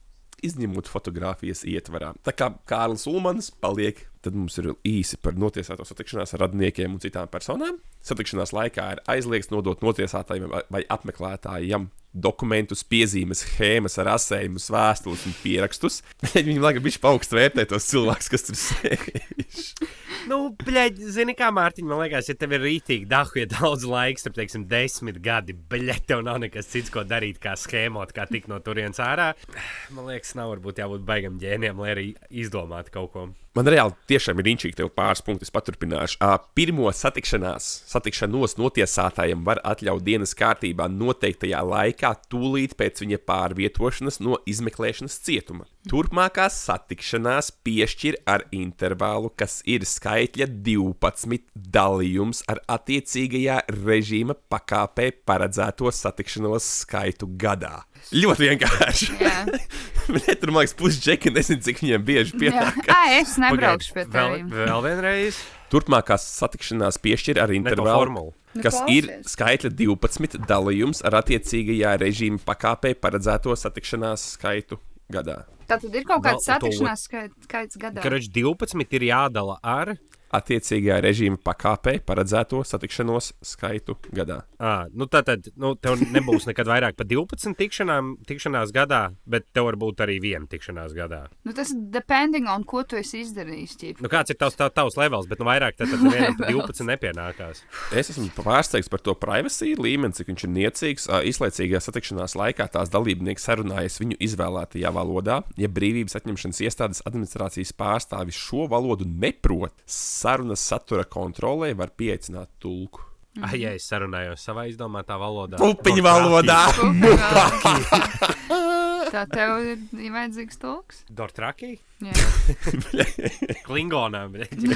izņemot fotografijas ietvarā. Tā kā Kārlis Ulmans paliek, tad mums ir īsi par notiesāto satikšanās ar radiniekiem un citām personām. Satikšanās laikā ir aizliegts nodot notiesātājiem vai- apmeklētājiem dokumentus, piezīmes, schēmas ar asējumus, vēstules un pierakstus. (laughs) Viņi laikam bija paaugstu vērtē tos cilvēkus, kas tur sēž. (laughs) Nu, bļaļ, zini, kā Mārtiņ, man liekas, ja tev ir rītīgi dahu, ja daudz laiks, tad, teiksim, desmit gadi, bļaļ, tev nav nekas cits, ko darīt, kā schēmot, kā tikt no turienes ārā. (sighs) Man liekas, nav varbūt jābūt baigam ģēniem, lai arī izdomātu kaut ko. Man reāli tiešām ir inčīgi tev pāris punktus paturpināšu. Pirmo satikšanās, satikšanos notiesātājiem var atļaut dienas kārtībā noteiktajā laikā, tūlīt pēc viņa pārvietošanas no izmeklēšanas cietuma. Turpmākās satikšanās piešķir ar intervālu, kas ir skaitļa 12 dalījums ar attiecīgajā režīma pakāpē paredzēto satikšanos skaitu gadā. Ļoti vienkārši. Jā, (laughs) Bet tur, man liekas, pusdžeki nezinu, cik viņiem bieži jā. pienāk. Ai, es nebraukšu pie vēl, tevis. vēl vienreiz. Turpmākās satikšanās piešķir ar intervālu, formulu. Nu, kas ir skaitļa 12 dalījums ar attiecīgajā režīma pakāpē paredzēto satikšanās skaitu gadā. Tātad ir kaut kāds satikšanās skait, skaits gadā. Karač 12 ir jādala ar. Attiecīgajā režīma pakāpē paredzēto satikšanos skaitu gadā. À, nu tā tad nu, tev nebūs nekad vairāk par 12 tikšanām, tikšanās gadā, bet tev var būt arī viena tikšanās gadā. Nu, tas depending on ko tu esi izdarījis. ķip. Nu, kāds ir tavs, tā, tavs levels, bet nu, vairāk tad, tad nevienam par 12 nepienākās. Es esmu pārsteigts par to privacy līmeni, cik viņš ir niecīgs. Ā, Izlaicīgajā satikšanās laikā tās dalībnieki sarunājas viņu izvēlētajā valodā. Ja brīvības atņemšanas iestādes administrācijas pārstāvis šo valodu neprot, sarunas satura kontrolē var pieaicināt tulku. Ah, ja es sarunājos savā izdomātā valodā. Pupiņu valodā! (laughs) (laughs) Tā tev ir ir vajadzīgs tulks. Dortraki? Jā. (laughs) Klingonā. bļeģi.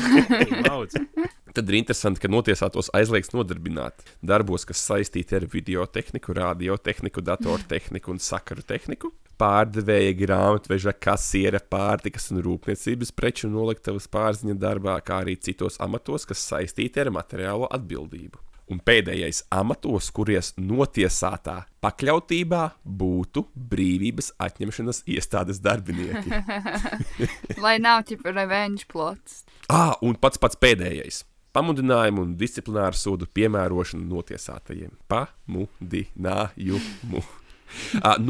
Tad ir interesanti, ka notiesātos aizliegts nodarbināt darbos, kas saistīti ar video tehniku, radiotehniku, datortehniku un sakaru tehniku. pārdevēja, grāmatveža, kasiera, pārtikas un rūpniecības preču noliktavas pārziņa darbā, kā arī citos amatos, kas saistīti ar materiālo atbildību. Un pēdējais amatos, kuries notiesātā pakļautībā būtu brīvības atņemšanas iestādes darbinieki. (laughs) Lai nav tipa revenge plots. Ah, un pats pats pēdējais. Pamudinājumu un disciplināru sodu piemērošanu notiesātajiem. Pamudinājumu. (laughs)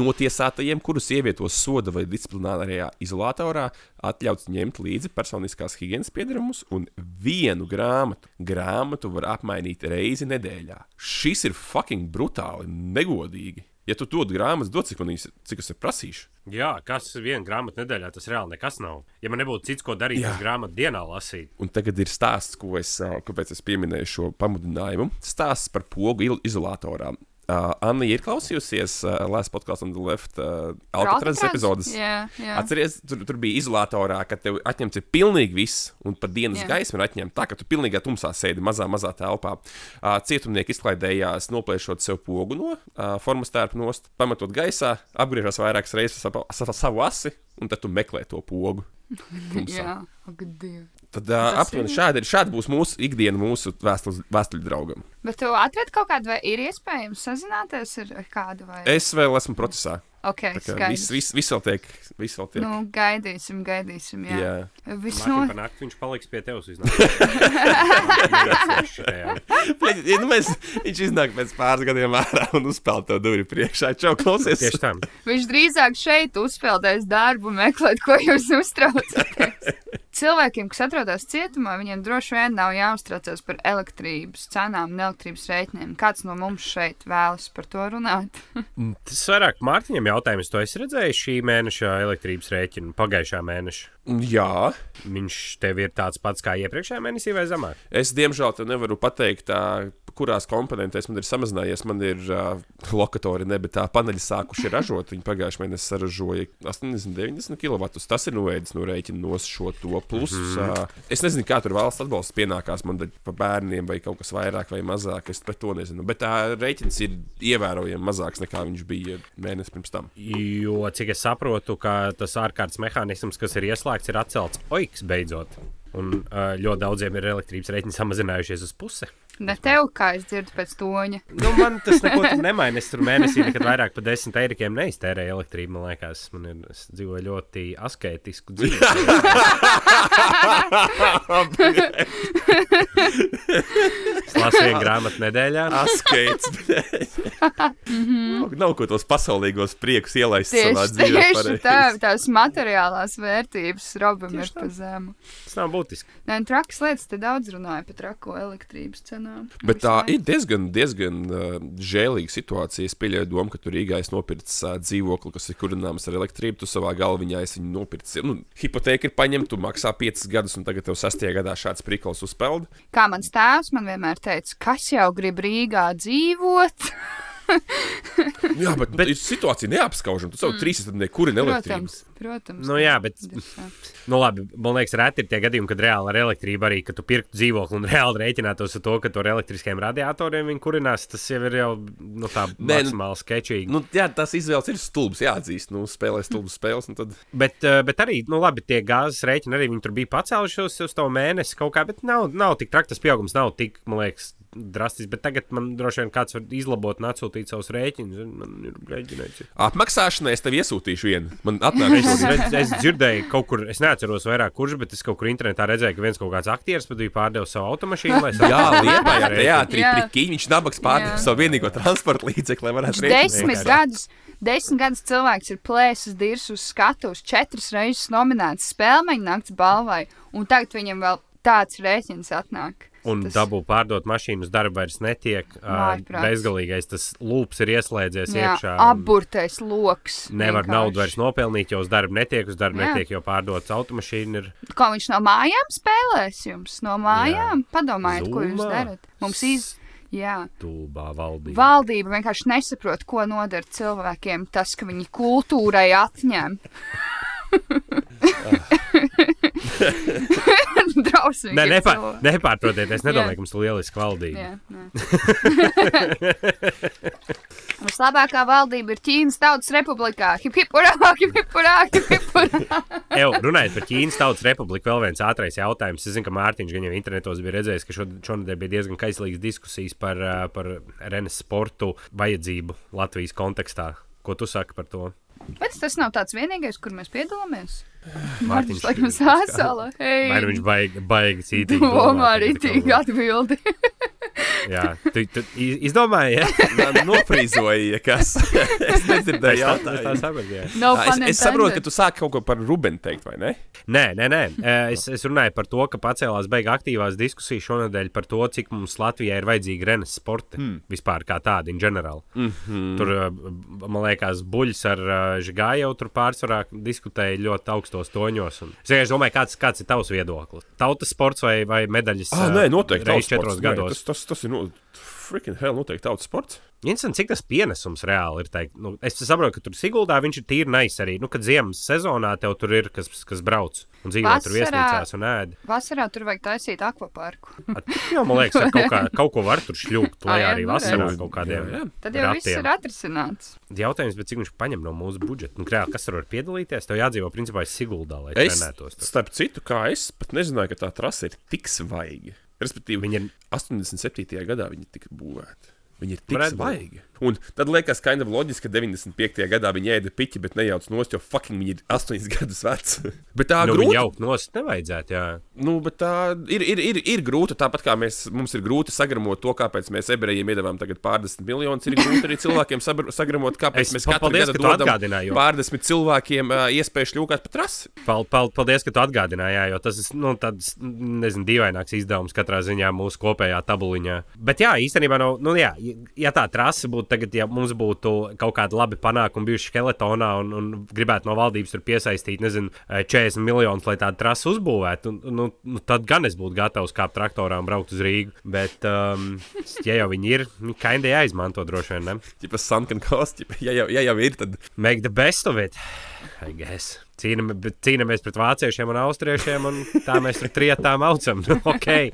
Notiesātajiem, kurus ievietos soda vai disciplinārajā izolatorā, atļauts ņemt līdzi personiskās higiēnas piedarbumus un vienu grāmatu. Grāmatu var apmainīt reizi nedēļā. Šis ir fucking brutāli, negodīgi. Ja tu dod grāmatas, dod cik man viņas, cik es prasīšu. Jā, kas viena grāmata nedēļā, tas reāli nekas nav. Ja man nebūtu cits, ko darīt, tad grāmatu dienā lasīt. Un tagad ir stāsts, ko es, kāpēc es pieminēju šo pamudinājumu. Stāsts par pogu il- izolatorā. Uh, Anna ir klausījusies uh, Last Podcast on the Left uh, Alcatraz epizodes. Jā, jā. Atceries, tur, tur bija izolatorā, ka tev atņemts ir pilnīgi viss, un pat dienas Jā. gaisma ir atņemta. Tā kā tu pilnīgā tumsā sēdi mazā, mazā telpā. Uh, cietumnieki izklaidējās, noplēšot sev pogu no uh, formas tērpa nost, pametot gaisā, apgriežas vairākas reizes ap savu asi, un tad tu meklē to pogu. (laughs) tumsā. Jā, ak, Dievs. Tad uh, aptuveni šādi, ir- šādi būs mūsu ikdiena, mūsu vēstuļu draugam. Bet tu atradi kaut kādu, vai ir iespējams sazināties ar ar kādu vai Es vēl esmu procesā. Ok, Tā kā skaidrs. Viss vis, vis vēl tiek. Vis vēl tiek. Nu, gaidīsim, gaidīsim. Jā, jā. Viss no... nakti viņš paliks pie tevis. (laughs) ja, nu, mēs, viņš iznāk pēc pāris gadiem ārā un uzspēlē to durvju priekšā. Čau, klausies! Tieši tā. Viņš drīzāk šeit uzspēlēs darbu, meklēt, ko jūs uztraucaties. (laughs) Cilvēkiem, kas atrodas cietumā, viņiem droši vien nav jāuztraucas par elektrības cenām un elektrības rēķiniem. Kāds no mums šeit vēlas par to runāt? Tas vairāk Mārtiņam jautājums. To es redzēju šī mēneša elektrības rēķinu, pagājušā mēneša. Jā, Viņš tev ir tāds pats kā iepriekšējā mēnesī vai zemāk? es diemžēl te nevaru pateikt, tā, kurās komponentēs man ir samazinājies. Man ir uh, lokatori, ne, bet tā paneļi sākuši ražot. Viņi pagājušajā mēnesī saražoja 80, 90 kW. Tas ir noēdis no rēķina no šo to. Plus, mm -hmm. uh, es nezinu, kā tur valsts atbalsts pienākās man par bērniem vai kaut kas vairāk vai mazāk. Es par to nezinu. Bet tā rēķins ir ievērojami mazāks nekā viņš bija mēnesi pirms tam. Jo, cik es saprotu, ka tas ārkārtas mehānisms, kas ir ieslēgts, ir atcelts oiks beidzot. Un uh, ļoti daudziem ir elektrības rēķini samazinājušies uz pusi. Ne tev, kā es dzirdu pēc toņa. Nu, man tas neko nemaina. Es tur mēnesī nekad vairāk par desmit eirikiem neiztērēju elektrību. Man liekas, man ir, es dzīvoju ļoti asketisku dzīvi. (laughs) es lasu vienu grāmatu nedēļā. Askaits. nav, nav ko tos pasaulīgos priekus ielaist savā Tieši, dzīvē. tieši tā, tās materiālās vērtības Robam ir pa zemu. Tas nav būtiski. Nē, un trakas lietas te daudz runāja par trako elektrības cenām. Bet tā ir diezgan, diezgan uh, žēlīga situācija. Es pieļauju domu, ka tur Rīgā es nopircis uh, dzīvokli, kas ir kurināms ar elektrību. Tu savā galviņā esi nopircis. Nu, hipoteka ir paņemta, tu maksā 5 gadus, un tagad tev 6. gadā šāds prikals uzpeld. Kā mans tēvs man vienmēr teica, kas jau grib Rīgā dzīvot? (laughs) (laughs) Jā, bet, bet... situācija neapskaužama. Tu savu trīs gadus nekurina elektrību. Protams, protams. Nu, jā, bet-. Nu, labi, man liekas, reti ir tie gadījumi, kad reāli ar elektrību arī, kad tu pirktu dzīvokli un reāli rēķinātos ar to, ka tur ar elektriskiem radiatoriem viņi kurinās. Tas jau ir jau nu, tā Nē, nu- maksimāli sketčīgi. Nu, jā, tas izvēles ir stulbs, jāatzīst. Nu, spēlē stulbas spēles. un Tad... Bet, eh, bet arī, nu, labi, tie gāzes rēķini arī viņi tur bija pacēlušies uz to mēnesi kaut kā, bet nav, nav tik traks, tas pieaugums nav tik, man liekas, drastisks. Bet tagad man droši vien kāds var izlabot un atsūtīt savus rēķinus. un Man ir rēķinēts. Apmaksāšanai es tev iesūtīšu vienu. Man atnāk (laughs) Es, šodien. redz, es dzirdēju, kaut kur, es neatceros vairāk, kurš, bet es kaut kur internetā redzēju, ka viens kaut kāds aktieris pat bija pārdevis savu automašīnu. lai (laughs) Jā, (laughs) liepā, rēķinu. teātrī, Jā. prikiņ, viņš nabaks pārdeva Jā. savu vienīgo transporta līdzekli, lai varētu rēķināt. desmit gadus, desmit gadus cilvēks ir plēsis dirs uz skatuves, četras reizes nominēts spēļmeņa nakts balvai, un tagad viņam vēl tāds rēķins atnāk. Un Tas- dabū pārdot mašīnu uz darbu vairs netiek. Vājprāts. Bezgalīgais tas lūps ir ieslēdzies Jā, iekšā. apburtais loks. Nevar vienkārši. naudu vairs nopelnīt, jo uz darbu netiek, uz darbu Jā. netiek, jo pārdots automašīna ir. Ko viņš no mājām spēlēs jums? No mājām? Padomājiet, ko jūs Zumā. darat. Mums iz... Jā, Tūbā valdība. valdība vienkārši nesaprot, ko nodara cilvēkiem tas, ka viņi kultūrai atņem. (laughs) (laughs) šausmīgi. Nē, ir nepār, nepārprotiet, es nedomāju, ka mums tur lieliski valdība. (laughs) Mums labākā valdība ir Ķīnas Tautas Republikā. Hip, hip, urā, hip, hip, urā, hip, hip, urā. (laughs) Eju, runājot par Ķīnas Tautas Republiku, vēl viens ātrais jautājums. Es zinu, ka Mārtiņš gan jau internetos bija redzējis, ka šo- šonadēļ bija diezgan kaislīgas diskusijas par, par Renes sportu vajadzību Latvijas kontekstā. Ko tu saki par to? Bet tas nav tāds vienīgais, kur mēs piedalāmies. Mārtiņš- laikam sāsala. Hei, Vai nu viņš baigi, baigi cītīgi? domā arī tīk atbildi. (laughs) Jā, tu, tu iz- izdomāji, ja? (laughs) Man nofrīzoja, kas. (laughs) es nedzirdēju tā- es tā jautājumu. saprotu, jā. No Es, es saprotu, ka tu sāki kaut ko par Rubenu teikt, vai ne? Nē, nē, nē. Es, es runāju par to, ka pacēlās beigas aktīvās diskusijas šonadēļ par to, cik mums Latvijā ir vajadzīgi renes sporta hmm. vispār kā tādi, in general. Mm -hmm. Tur, man liekas, buļs ar Žigāju tur pārsvarā diskutēja ļoti augstos toņos. Un... Es vienkārši domāju, kāds, kāds ir tavs viedoklis? Tautas sports vai, vai medaļas? Ah, eh, nē, noteikti. Reizes tautas sports. Nē, gados. Tas, tas, tas ir, nu, freaking hell, noteikti tautas sports. Interesanti, cik tas pienesums reāli ir. Teikt. Nu, es saprotu, ka tur Siguldā viņš ir tīri nais arī. Nu, kad ziemas sezonā tev tur ir kas, kas brauc un dzīvo tur Vasarā- viesnīcās un ēd. Vasarā tur vajag taisīt akvaparku. Jā, man liekas, ka kaut, kā, kaut ko var tur šļūkt. (laughs) Lai Ah, jā, arī nu, vasarā redz. kaut kādiem Jā, jā. Tad jau viss ratiem. ir atrisināts. Jautājums, bet cik viņš paņem no mūsu budžeta? Nu, reāli, kas tur var piedalīties? Tev jādzīvo principā Siguldā, lai Es, trenētos. tur. starp citu, kā es pat nezināju, ka tā trase ir tik svaiga. Respektīvi, Viņi ir 87. gadā viņi tika būvēti. Viņi ir tik Varētu būt. svaigi. Un tad liekas, ka kind of loģiski, ka 95. gadā viņi ēda piķi, bet nejauc nost, jo fucking viņi ir 8 (laughs) gadus veci. bet tā nu, grūti. jaukt nost nevajadzētu. Jā. Nu, bet tā ir, ir, ir, ir grūti. Tāpat kā mēs, mums ir grūti sagramot to, kāpēc mēs ebrejiem iedavām tagad pārdesmit miljonus, ir grūti arī cilvēkiem sagramot, kāpēc Es mēs katru paldies, gadu dodam pārdesmit cilvēkiem uh, iespēju šļūkāt pa trasi. Pal, pal, paldies, ka tu atgādināji, jo tas ir nu, tāds, nezinu, dīvaināks izdevums katrā ziņā mūsu kopējā tabuliņā. Bet jā, īstenībā, no, nu, jā, ja tā trase būtu tagad, ja mums būtu kaut kādi labi panākumi bijuši skeletonā un, un gribētu no valdības tur piesaistīt, nezinu, eh, 40 miljonus, lai tādu trasi uzbūvētu, nu, nu, tad gan es būtu gatavs kāpt traktorā un braukt uz Rīgu. Bet, um, (laughs) ja jau viņi ir, viņi kaindē jāizmanto droši vien, tas sunken cost, ja jau, ja jau ir, tad Make the best of it. I guess. Cīnam, bet cīnāmies pret vāciešiem un austriešiem, un tā mēs tur trietā maucam. (laughs) Okay.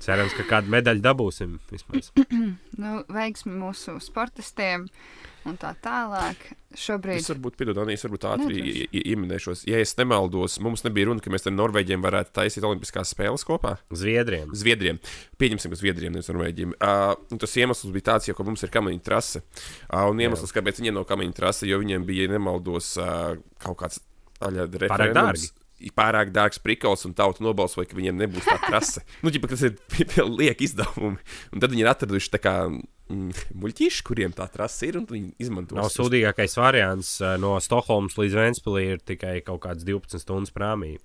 Cerams, ka kādu medaļu dabūsim. Vismaz. (clears throat) Nu, veiksmi mūsu sportistiem un tā tālāk. Šobrīd es varbūt, piedod, Anīs, varbūt ātri i- ieminēšos. Ja es nemaldos, mums nebija runa, ka mēs ar Norvēģiem varētu taisīt Olimpiskās spēles kopā. Zviedriem. Zviedriem. Pieņemsim, ka Zviedriem nevis Norvēģiem. Uh, un tas iemesls bija tāds, jo, ka mums ir kamiņa trase. Uh, un iemesls, kāpēc viņiem nav kamiņa trase, jo viņiem bija, ja nemaldos, uh, kaut kāds aļādi Pārāk referendums. Pārāk dārgs prikals, un tauta nobalsoja, ka viņiem nebūs tā trase. nu, ģipa, tas ir (laughs) lieki izdevumi. Un tad viņi ir atraduši tā kā mm, muļķīši, kuriem tā trase ir, un viņi izmanto Nav sūdīgākais variants eh, no Stokholmas līdz Vēnspilī ir tikai kaut kāds 12 stundas prāmī.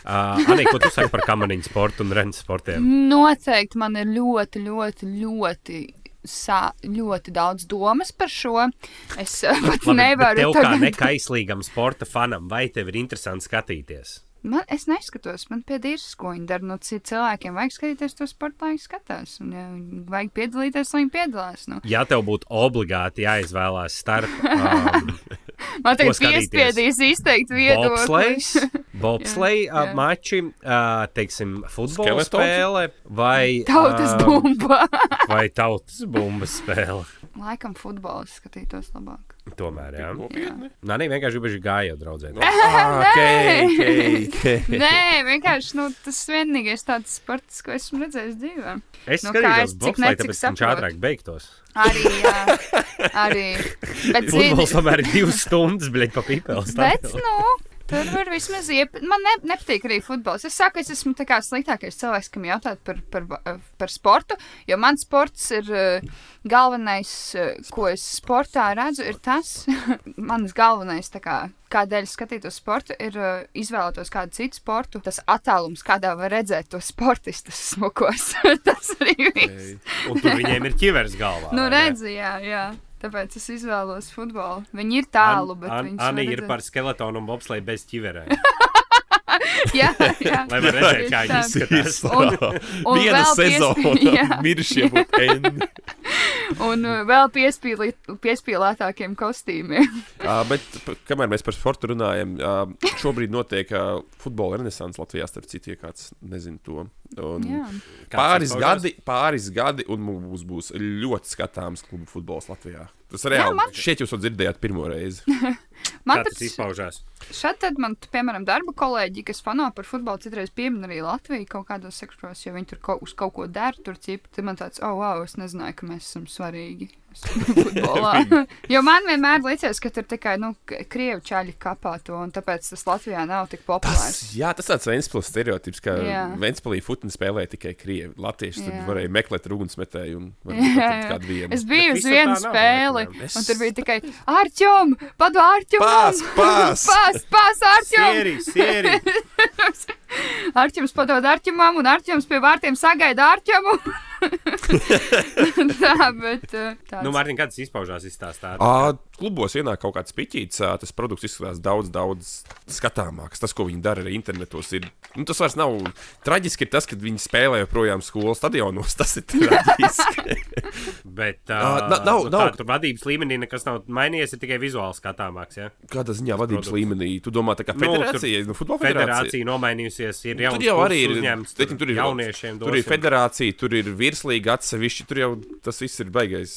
Uh, Anī, ko tu saki par kamaniņu sportu un rennes sportiem? noteikti man ir ļoti, ļoti, ļoti. Sā, ļoti daudz domas par šo. Es uh, pat Labi, nevaru kā tagad- nekaislīgam sporta fanam, vai tev ir interesanti skatīties? Man, es neskatos, man piedīrs, ko viņi dara. Nu, cik cilvēkiem vajag skatīties to sporta, lai viņi skatās. Un, ja vajag piedalīties, lai viņi piedalās. Nu. Ja tev būtu obligāti jāizvēlās starp (laughs) um, (laughs) Man tagad piespiedīs izteikt viedokli. (laughs) Jā, jā. mači, uh, teiksim, futbola Skeletons? spēle vai Tautas bumba. vai tautas bumbas spēle. Laikam futbols skatītos labāk. Tomēr, jā. Nopietni. Nē, nē, vienkārši gribēju gāju draudzēt. (laughs) Ah, okay, okay, okay. Nē, vienkārši nu, tas vienīgais tāds sports, ko esmu redzējis dzīvē. Es Nu, kā skatījos bobslēgu, necik tāpēc viņš ātrāk beigtos. Arī, jā, (laughs) arī. Bet, Futbols tomēr ir divas stundas, bļaļ, pa pīpēles. bet, nu, tur var vismaz iep... Man ne, nepatīk arī futbols. Es saku, es esmu sliktākais cilvēks, kam jautāt par, par, par sportu, jo man sports ir uh, galvenais, uh, ko es sportā redzu, ir tas, (laughs) manas galvenais, kā, kādēļ skatītos sportu, ir izvēlētos kādu citu sportu. Tas attālums, kādā var redzēt to sportistu smukos. (laughs) tas arī viss. Un tur viņiem ir ķivers galvā. Nu, redzi, jā, jā. Tāpēc es izvēlos futbolu. Viņi ir tālu, bet An- viņi Anī ir par skeletonu un bobslēju bez ķiverēm. (laughs) Jā, jā. Lai var redzēt, kā viņi tā. izskatās. Un- (laughs) un Viena sezona (laughs) jā. miršie būtu N. un uh, vēl piespīlī, piespīlētākiem kostīmiem. Uh, bet, kamēr mēs par sportu runājam, uh, šobrīd notiek uh, futbola renaissance Latvijā, starp citu, ja kāds nezina to. Un Jā. pāris gadi, pāris gadi, un mums būs ļoti skatāms klubu futbols Latvijā. Tas reāli. man- Šeit jūs to dzirdējāt pirmo reizi. (laughs) Man tas izpaužās? Šeit tad man, piemēram, darba kolēģi, kas fano par futbolu, citreiz piemin arī Latviju kaut kādos sektoros, jo viņi tur kaut, uz kaut ko dara, tur cip. Tad man tāds, oh, wow, es nezināju, ka mēs esam svarīgi futbolā. (laughs) jo man vienmēr liekas, ka tur tikai, nu, krievi čaļi kapā to, un tāpēc tas Latvijā nav tik Tas, populārs. jā, tas tāds Ventspils stereotips, ka. Ventspilī futbolu spēlē tikai krievi. Latvieši tur Jā. varēja meklēt ugunsmetēju un kādu vienu. Es biju uz vienu nav, spēli, laikam, Es- un tur bija (laughs) tikai Arčom, padu Arčom! Pās, pās! Pās, pās, Arčom! Sieri, sieri! (laughs) Arčuns padod Arčumam, un Arčuns pie vārtiem sagaida Arčumu. (laughs) tā, bet uh, tāds. Nu, Mārtiņ, kāds izpaužās izstāstā? Ā, klubos ienāk kaut kāds piķīts, tas produkts izskatās daudz, daudz skatāmāks. Tas, ko viņi dara arī internetos, ir. Nu, tas vairs nav traģiski. Ir tas, ka viņi spēlē joprojām skolas stadionos. (laughs) Tas ir traģiski. (laughs) Bet Ā, uh, na- nav- nu, nav. tā, tur vadības līmenī nekas nav mainījies, ir tikai vizuāli skatāmāks. Ja? Kādā ziņā vadības produkts. līmenī? Tu domā, tā kā Nu, tur federācija, nu, futbola federācija. Nomainījusies, ir jau Tur jau arī ir. uzņēmums, teiksim, Tur ir jauniešiem. Tur ir dosim. federācija, tur ir virslīga atsevišķi. Tur jau tas viss ir baigais.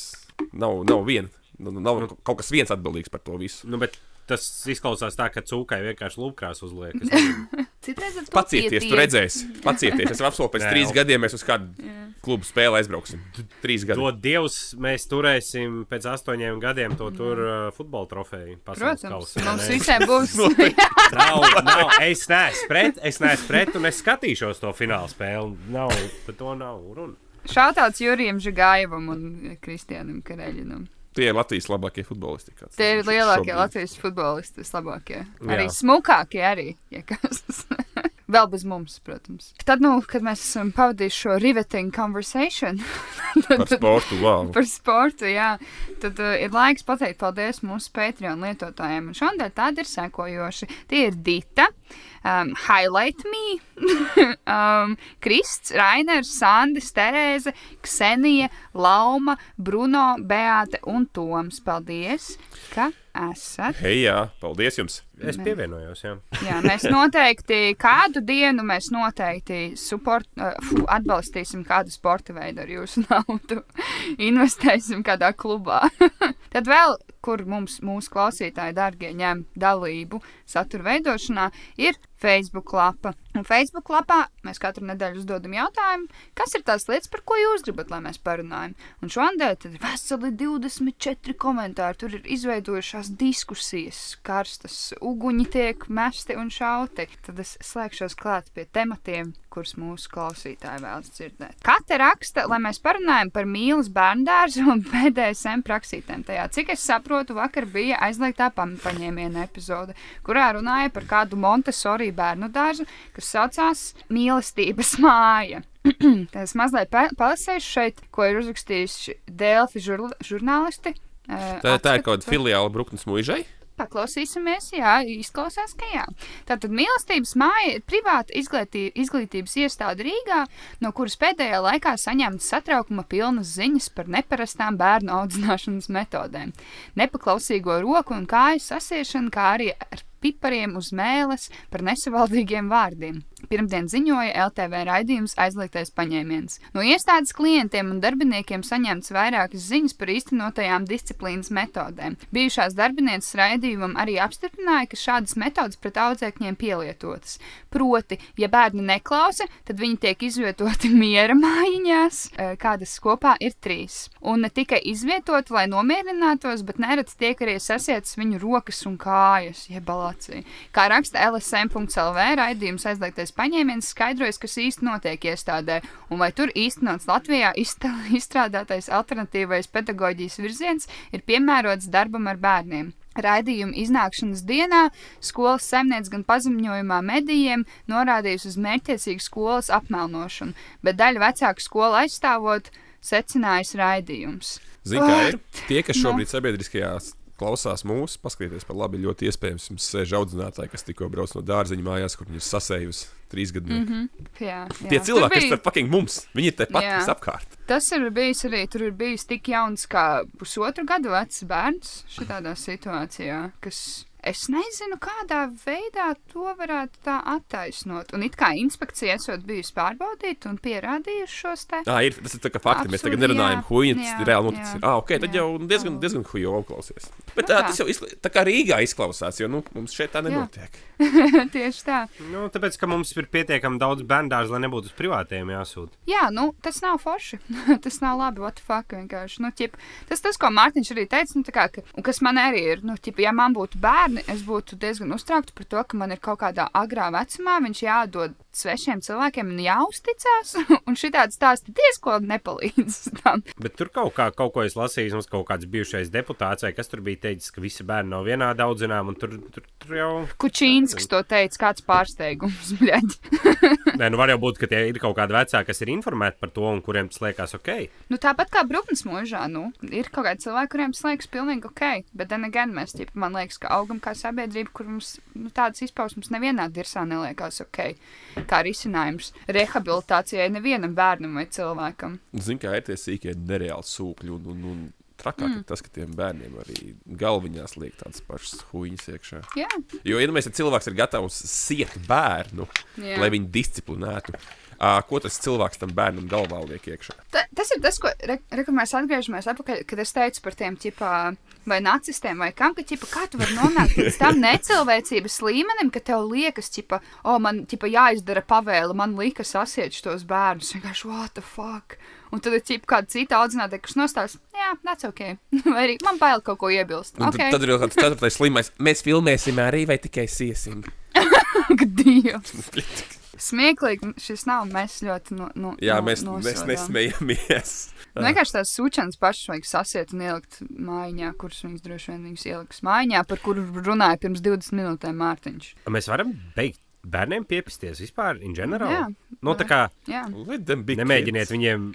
Nav, nav viena. Nu, Nav kaut kas viens atbildīgs par to visu. Nu, bet tas izklausās tā, ka cūkai vienkārši lūpkrās uzliek. (laughs) Citreiz to Pacieties, tu redzēsi. Pacieties. Es apsolu, pēc Nē, trīs jau. gadiem mēs uz kādu klubu spēli aizbrauksim. Trīs gadi. Dod Dievs, mēs turēsim pēc astoņiem gadiem to tur uh, futbola trofeju. Protams, kausā, mums visiem būs. (laughs) Nav, nav, es neesmu pret, es neesmu pret, un es skatīšos to fināla spēli. Nav, par to nav runa. Šāds Jurijam Žigājevam un Kristianam Kareļinam. Tie ir Latvijas labākie futbolisti. kāds Tie ir lielākie šobrīd. Latvijas futbolisti, vislabākie. Arī Jā. smukākie, arī. Ja kas. Vēl bez mums, protams. Tad, nu, kad mēs esam pavadījuši šo riveting conversation (laughs) Par sportu, wow. par sportu, jā, tad uh, ir laiks pateikt paldies mūsu Patreon lietotājiem. Un šodien tādi ir sekojoši. Tie ir Dita, um, Highlight Me, (laughs) um, Krists, Rainers, Sandis, Terēze, Ksenija, Lauma, Bruno, Beāte un Toms. Paldies, ka esat! Hei, jā, paldies jums! Es pievienojos, jā. Jā, mēs noteikti kādu dienu mēs noteikti support, uh, fu, atbalstīsim kādu sporta veidu ar jūsu (laughs) naudu. Investēsim kādā klubā. (laughs) Tad vēl, kur mums, mūsu klausītāji, darbie, ņem dalību satura veidošanā, ir Facebook lapa. Un Facebook lapā mēs katru nedēļu uzdodam jautājumu, kas ir tās lietas, par ko jūs gribat, lai mēs parunājam. Un tad ir veseli 24 komentāri. Tur ir izveidojušās diskusijas, karstas uguņi tiek mesti un šauti. Tad es slēgšos klāt pie tematiem, kurus mūsu klausītāji vēlas dzirdēt. Katra raksta, lai mēs parunājam par mīlas bērndārzu un BDSM praksītēm. Tajā, cik es saprotu, vakar bija aizliegtā paņēmiena epizode, kurā runāja par kādu Montesori bērnu dārzu, kas saucās Mīlestības māja. (clears throat) Tad es mazliet pa- palasīšu šeit, ko ir uzrakstījuši Delfi žurl- žurnālisti. eh, Tā, tā ir kaut kāda filiāla Bruknes mūžai. Paklausīsimies, jā, izklausās, ka jā. Tātad mīlestības māja ir privāta izglītī, izglītības iestāde Rīgā, no kuras pēdējā laikā saņemtas satraukuma pilnas ziņas par neparastām bērnu audzināšanas metodēm. Nepaklausīgo roku un kāju sasiešanu, kā arī ar pipariem uz mēles par nesavaldīgiem vārdiem. Pirmdien ziņoja LTV raidījums aizliegtais paņēmiens. No iestādes klientiem un darbiniekiem saņemts vairākas ziņas par īstenotajām disciplīnas metodēm. Bijušās darbinieces raidījumam arī apstiprināja, ka šādas metodas pret audzēkņiem pielietotas. Proti, ja bērni neklausa, tad viņi tiek izvietoti (laughs) miera mājiņās, kādas kopā ir trīs. Un ne tikai izvietoti, lai nomierinātos, bet nereti tiek arī sasietas viņu rokas un kājas, jeb balācija. Kā raksta LSM.CLV raidījums aizliegtais paņēmiens, skaidrojas, kas īsti notiek iestādē un vai tur īstenots Latvijā (laughs) izstrādātais alternatīvais pedagoģijas virziens ir piemērots darbam ar bērniem. Raidījuma iznākšanas dienā skolas saimnieks gan paziņojumā medijiem norādījusi uz mērķtiecīgu skolas apmelnošanu, bet daļa vecāku skolu aizstāvot secinājis raidījums. Zini, kā ir tie, kas Nu. šobrīd sabiedriskajā klausās mūsu, paskatieties par labi. Ļoti iespējams, jums sēž audzinātāji, kas tikko brauc no dārzeņa mājās, kur viņi ir sasējusi trīs gadu. Mm -hmm. Jā, jā. Tie cilvēki, kas bija- ir fucking mums, viņi ir tepat Jā. apkārt. Tas ir bijis arī, tur ir bijis tik jauns kā pusotru gadu vecs bērns šādā situācijā, kas. Es nezinu, kādā veidā to varētu tā attaisnot. Un it kā inspekcija esot bijusi pārbaudīta un pierādījusi šos te. Ah, ir, tas ir tā kā fakti. Mēs tagad nerunājam, jā. huīņi, tas ir reāli noticis. Ah, ok, tad jā. jau diezgan, diezgan huīņi klausies. Bet Nu tā, tā. tas jau izkla... tā kā Rīgā izklausās, jo nu, mums šeit tā nenotiek. (laughs) Tieši tā. Nu, tāpēc, ka mums ir pietiekami daudz bērnu, lai nebūtu uz privātiem jāsūta. Jā, nu, tas nav forši. (laughs) tas nav labi. What the fuck? Vienkārši. Nu, ķip, tas, tas, ko Mārtiņš arī teica, nu, tā kā, ka, un kas man arī ir, nu, ķip, ja man būtu bērni, es būtu diezgan uztraukta par to, ka man ir kaut kādā agrā vecumā viņš jādod svešiem cilvēkiem un jāuzticās. (laughs) un šitāds stāsts diezgan nepalīdz (laughs) tam. Bet tur kaut, kā, kaut ko es lasīju, mums kaut kāds bijušais deputāts, kas tur bija teicis, ka visi bērni nav vienādi audzinām, un tur, tur, tur jau. Kučīnskis to teica, kāds pārsteigums. (laughs) Nē, nu var jau būt, ka tie ir kaut kādi vecāki, kas ir informēti par to, un kuriem tas liekas ok. nu, tāpat kā Brūknes mūžā, nu, ir kaut kādi cilvēki, kuriem tas liekas pilnīgi ok. Bet, then again, mēs, ķip, man liekas, ka augam kā sabiedrība, kur mums nu, tādas izpausmes nevienā dirsā neliekas ok. Kā risinājums rehabilitācijai nevienam bērnam vai cilvēkam. Zini, kā ir tie sīkie nereāli sūkļi un, un, un trakāk mm. ir tas, ka tiem bērniem arī galviņās liek tādas pašas huīņas iekšā. Jā, Jo, ja mēs cilvēks ir gatavs siet bērnu, Jā. lai viņu disciplinētu, ko tas cilvēks tam bērnam galvā liek iekšā? Ta, tas ir tas, ko re, re, mēs atgriežamies atpakaļ, kad es teicu par tiem ķipā, vai nacistiem, vai kam, ka ķipa, kā tu vari nonākt līdz tam necilvēcības līmenim, ka tev liekas, ķipa, o, man ķipa, jāizdara pavēle, man lika sasiet šos bērnus. Vienkārši, what the fuck? Un tad ir ķipa, kāda cita audzinātāja, kas nostājas, jā, that's ok. (laughs) vai arī man bail kaut ko iebilst. Okay. tad, tad ir vēl kāds ceturtais slimais. Mēs filmēsim arī, vai tikai siesim. (laughs) Dievs! (laughs) Smieklīgi šis nav. Mēs ļoti no, no, Jā, no, mēs, mēs nosodām. nesmējamies. Nu, Vienkārši tās sūkšanas pašas vajag sasiet un ielikt mājiņā, kuras viņas droši vien viņas ieliks mājiņā, par kuru runāja pirms 20 minūtēm Mārtiņš. Mēs varam beigt bērniem piepisties vispār, in general. Jā, no, tā kā Nemēģiniet kids. viņiem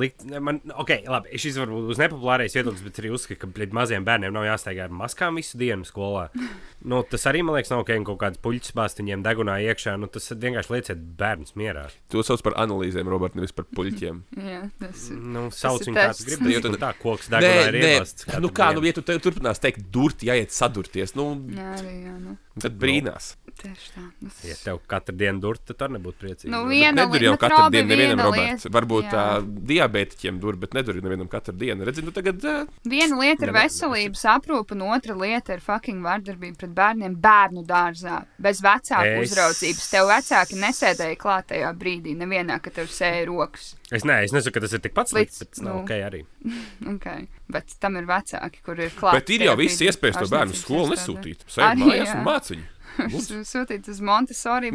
likt. Man, ok, labi, šis varbūt būs nepopulārais viedoklis, bet arī uzskatu, ka pret maziem bērniem nav jāsteigā ar maskām visu dienu skolā. (laughs) Nu, tas arī man liekas, nav ok, un kaut kāds puļķis bāzt viņiem degunā iekšā. Nu, tas vienkārši lieciet bērnus mierā. To sauc par analīzēm, Robert, nevis par puļķiem. (laughs) jā tas ir. Nu, sauc ir viņu kā tests. tu gribi. Jo tad- tā koks Nē, degunā ir nē, iebasts. nu kā, nu, ja tu te- turpinās teikt, durti, jāiet sadurties, nu, Jā, arī, jā, nu, tad brīnās. tieši tā. Nu, tas- Ja tev katru dienu dur, tad tur nebūtu priecīgi. Nu, Bet viena nedur jau nu, katru dienu nevienam, viena Robert. lieta- Varbūt tā jā. diabētiķiem dur, bet nedur nevienam katru dienu. Redzi, nu tagad uh, Viena lieta ir veselības aprūpe, un otra lieta ir fucking vardarbība pret bērniem bērnu dārzā. Bez vecāku Es- uzraudzības. Tev vecāki nesēdēja klāt tajā brīdī, nevienā, ka tev sēja rokas. Es, ne, es nesaku, ka tas ir tikpat slikts, Līdz- bet tas nav nu. ok arī. (laughs) Okay. Bet tam ir vecāki, kur ir klāt. Bet ir jau viss iespējas to Ārstniecības skolu nesūtīt. Arī, mājās jā. un māc viņu. Lūdzu. (laughs) Sūtīt uz Montesori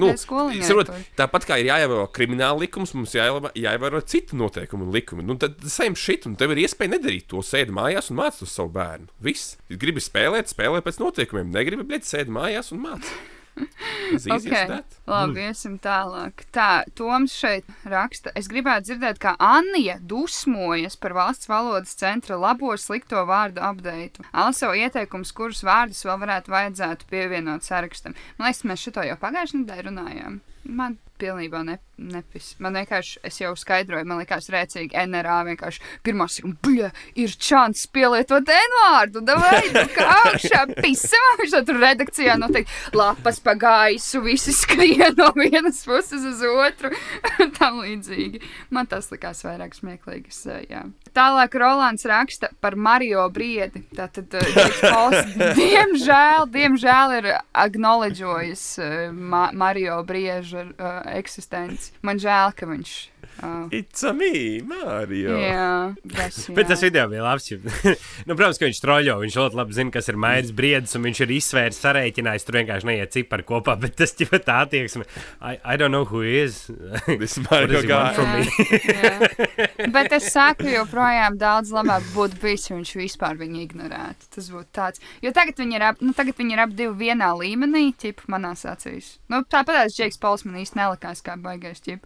Nu, saprot, tāpat kā ir jāievēro krimināla likums, mums jāievēro, citu noteikumu un likumi. Nu, tad same shit, un tev ir iespēja nedarīt to. Sēdi mājās un māc uz savu bērnu. Viss. Gribi spēlēt, spēlē pēc noteikumiem. Negribi, bet sēdi mājās un māc. (laughs) Okay. Labi, iesim tālāk. Tā, Toms šeit raksta. Es gribētu dzirdēt, kā Anija dusmojas par valsts valodas centra labo slikto vārdu apdeitu. Also ieteikums, kurus vārdus vēl varētu vajadzētu pievienot sarakstam. Man liekas, mēs šito jau pagājušajā nedēļā runājām. Man pilnībā ne, nepis. Man vienkārši, es jau skaidroju, man liekas, rēcīgi NRA vienkārši pirmā bļa, ir čants pielietot N-vārdu, davai, nu kā augšā, pisam, viņš tur redakcijā noteikti lapas pa gaisu, visi skrien no vienas puses uz otru, (laughs) tam līdzīgi. Man tas likās vairāk smieklīgs, eh, jā. Tālāk Rolands raksta par Mario Briedi. Tātad, eh, Pols, diemžēl, diemžēl ir acknowledžojis uh, Ma Mario Brieža uh, eksistenci. Man žēl, ka viņš. Uh, It's a me, Mario. jā, (laughs) tas, jā. Bet tas video bija labs. (laughs) nu, protams, ka viņš troļļo. Viņš ļoti labi zina, kas ir maijas briedis, un viņš ir izsvērs, sarēķinājis. Tur vienkārši neiet cipari kopā, bet tas jau tā attieksme. I, I don't know who is. (laughs) This Mario guy. from me? Bet es saku, joprojām daudz labāk būtu bijis, ja viņš vispār viņu ignorētu. Tas būtu tāds. Jo tagad viņi ir ap, nu, tagad viņi ir ap divi vienā līmenī, ķip, manās acīs. Nu, tāpat Džeks Pols man īsti nelikās kā baigais ķip.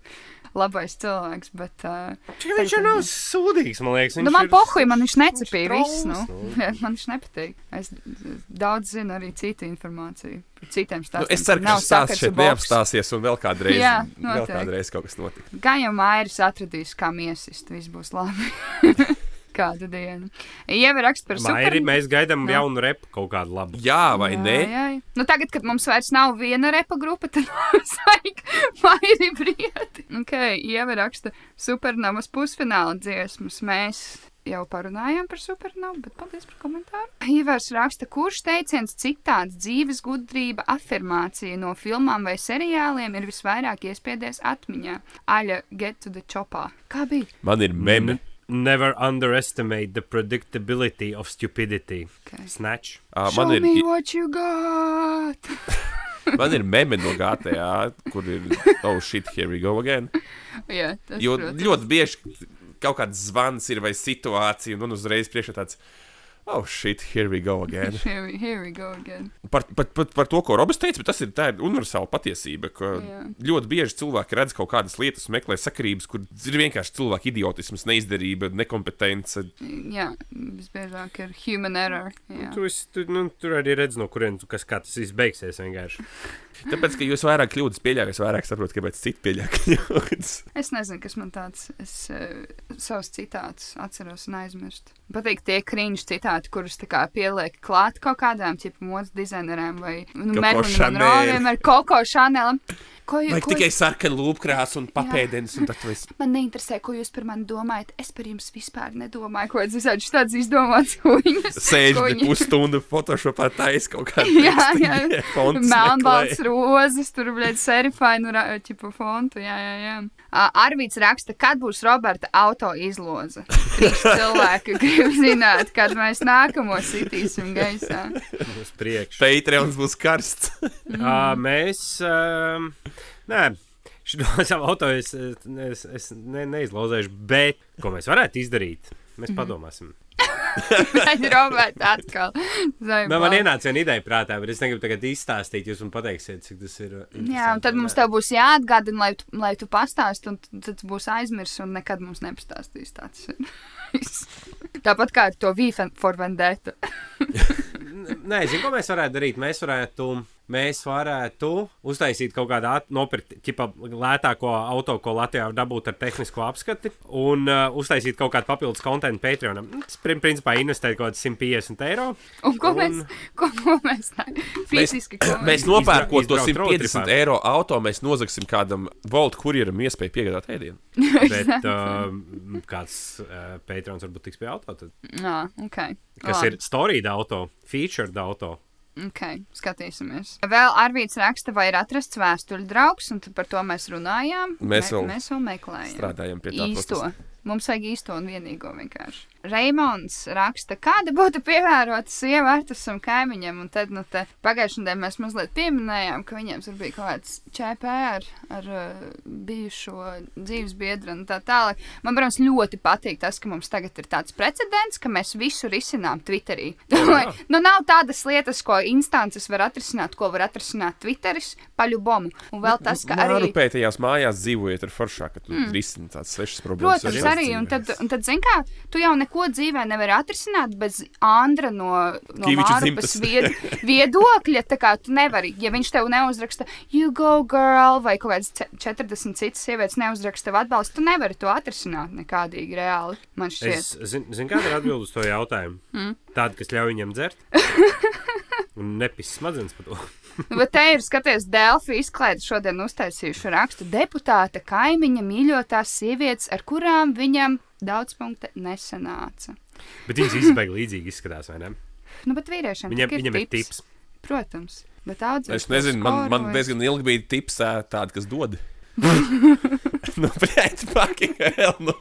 Labais cilvēks. Bet, uh, Viņš jau nav sūdīgs, man liekas. nu, man ir- pohuj, man viņš necepīja viņš viss. Nu. trolls, (laughs) man viņš nepatīk. Es daudz zinu arī citu informāciju par citiem Nu, stāstiem. es ceru, ka Nav tas stāsts šeit neapstāsies un vēl kādreiz, Jā, vēl noteikti. kādreiz kaut kas notiks. Gan jau Mairis atradīs, kā miesist, viss būs labi. (laughs) Kādu dienu. Ieva raksta par Mairi, super... mēs gaidām Jā. jaunu repu kaut kādu labu. Jā, vai jā, ne? Jā, jā. Nu, tagad, kad mums vairs nav viena repa grupa, tad (laughs) mums vajag mairi brieti. Okay, Ieva raksta supernovas pusfināla dziesmas. Mēs jau parunājām par supernovu, bet paldies par komentāru. Ivars raksta, kurš teiciens citāts dzīves gudrība afirmācija no filmām vai seriāliem ir visvairāk iespiedies atmiņā. Aļa, get to the chopā. Kā bija? Man ir meme. Never underestimate the predictability of stupidity. Okay. Snatch. Ā, Show Man ir, me what you got! (laughs) man ir meme no GTA, kur ir oh shit, here we go again. (laughs) Jā, tas, Jo protams. ļoti bieži kaut kāds zvans ir vai situācija, un man uzreiz priekšā tāds. Oh, shit, here we go again. (laughs) Here we, here we go again. Par, par, par, par to, ko Robs teica, bet tas ir tā ir universāla patiesība, ka Jā. ļoti bieži cilvēki redz kaut kādas lietas, meklē sakarības, kur ir vienkārši cilvēka idiotisms, neizdarība, nekompetence. Jā, visbiežāk ir human error. Jā. Tu, tu, nu, tur arī redz, no kurienes tas viss beigsies. Vienkārši. (laughs) Tāpēc, ka jūs vairāk kļūdas pieļaujat, es vairāk saprotu, kāpēc citi pieļauj kļūdas. Es nezinu, kas man tāds - es uh, savus citātus atceros un aizmirstu. Patīk tie krīņš citāti, kurus pieliek klāt kaut kādām, modes dizaineriem vai nu. Monroe, vienmēr Koko Šanelam. Ko, jū- Vai ko tikai jūs- sarkana lūpkrāsa un papēdenis, un tad esi. Man neinteresē, ko jūs par mani domājat. Es par jums vispār nedomāju, ko tas ir. Tāds izdomāts. Sēž pusstundu Photoshopā taisa kaut kādu (laughs) Jā, jā. (laughs) Melnbalts rozes, tur bija serifainu ķipa fontu. Jā, jā, jā. Arvīts raksta, kad būs Roberta auto izloze. Trīs (laughs) cilvēki grib zināt, kad mēs nākamo sitīsim gaisā. Uz priekšu. Patreons būs karsts. Mm. Uh, mēs. Uh, nē, šo (laughs) savu auto es, es, es ne, neizlauzēšu, bet ko mēs varētu izdarīt? Mēs Mhm. padomāsim. (laughs) Tad Roberta atkal. Man, man ienāca viena ideja prātā, bet es negribu tagad izstāstīt. Jūs man pateiksiet, cik tas ir. Jā, un tad mums tev būs jāatgādina, lai tu, lai tu pastāstītu, un tad būs aizmirsis, un nekad mums nepastāstīs tāds. (laughs) Tāpat kā ar to Vīfen for Vendetta. (laughs) Nē, zinu, ko mēs varētu darīt. Mēs varētu, mēs varētu uztaisīt kaut kādu nopirkt, ķipa, lētāko auto, ko Latvijā var dabūt ar tehnisko apskati, un uh, uztaisīt kaut kādu papildus kontekstu Patreonam. Tas, prin- principā, investēt kaut kāds 150 eiro. Un ko Un- mēs, ko, ko mēs fiziski ko Mēs nopērkot to izbraukt road 150 tripā. eiro auto, mēs nozagsim kādam Volt kurjeram iespēju piegādāt ēdienu. (laughs) Bet uh, kāds uh, Patreons varbūt tiks pie auto, tad, Jā, ok. kas Labi. ir storīda auto, featured auto. Ok, skatīsimies. Vēl Arvīts raksta, vai ir atrasts vēstuļu draugs, un par to mēs runājām. Mēs vēl mēs vēl meklējam. Strādājam pie tā. īsto. procesa. Mums vajag īsto un vienīgo vienkārši. Reimons raksta, kāda būtu pievērota sieva Artusam kaimiņam, un tad, nu, te pagājušajā nedēļā mēs mazliet pieminējām, ka viņiem tur bija kaut kāds ČP ar, ar uh, bijušo dzīves biedru un tā tālāk. Man, protams, ļoti patīk tas, ka mums tagad ir tāds precedents, ka mēs visu risinām Twitterī. (laughs) Nu, nav tādas lietas, ko instances var atrisināt, ko var atrisināt Twitteris, paļu bomu. Un vēl tas, ka arī. Mārupētajās mājās dzīvojot ar foršā, ka tu mm. risini tādas svešas problēmas. Protams, arī. Un tad, un tad zini, kā tu jau neko dzīvē nevari atrisināt bez Andra no, no dzimtas. vied, (laughs) viedokļa. Tā kā tu nevari, ja viņš tev neuzraksta, you go girl, vai kaut kādas ce- 40 citas sievietes neuzraksta tev atbalstu, tu nevari to atrisināt nekādīgi reāli. Man šķiet. Es zinu, zin, kāda ir atbilde uz to jautājumu. (laughs) Mm. Tāda, kas ļauj viņam dzert. (laughs) Un nepis smadzenes par to. Bet te ir, skaties, Delfi izklaide šodien uztaisījuši rakstu deputāta kaimiņa mīļotās sievietes, ar kurām viņam daudz punktu nesanāca. Bet viņas izbēga līdzīgi izskatās, vai ne? (laughs) Nu, bet vīriešiem Viņam, tik viņam ir tips. Protams. Bet audzēt Es nezinu, man, man diezgan ilgi bija tips tādi, kas dod. (laughs) nu, (laughs) blēķi, fucking hell, nu.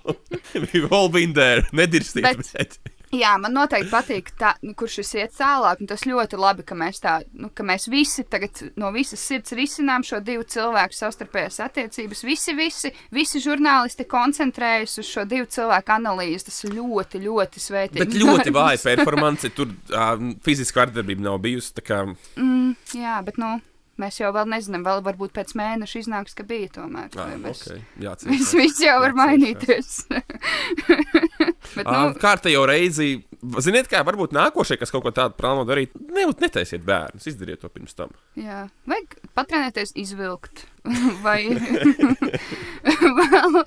We've all been there. Nedirstiet, Bet- bet... Jā, man noteikti patīk, tā, nu, kurš šis iet tālāk. Tas ļoti labi, ka mēs, tā, nu, ka mēs visi tagad no visas sirds risinām šo divu cilvēku savstarpējās attiecības. Visi, visi, visi žurnālisti koncentrējas uz šo divu cilvēku analīzi. Tas ļoti, ļoti svētīgi. Bet ļoti (laughs) vāja performance, tur uh, fiziska vardarbība nav bijusi. Kā, Mm, jā, bet nu, mēs jau vēl nezinām, vēl varbūt pēc mēneša iznāks, ka bija tomēr. Ah, Vai mēs- okay. Jā, Viss, viss jau var mainīties. (laughs) Bet, Ah, nu, Kārtējo reizi, ziniet, kā varbūt nākošais, kas kaut ko tādu plāno darīt, ne, netaisiet bērnus, izdariet to pirms tam. jā, vajag patrenēties izvilkt. (laughs) Vai (laughs) vēl,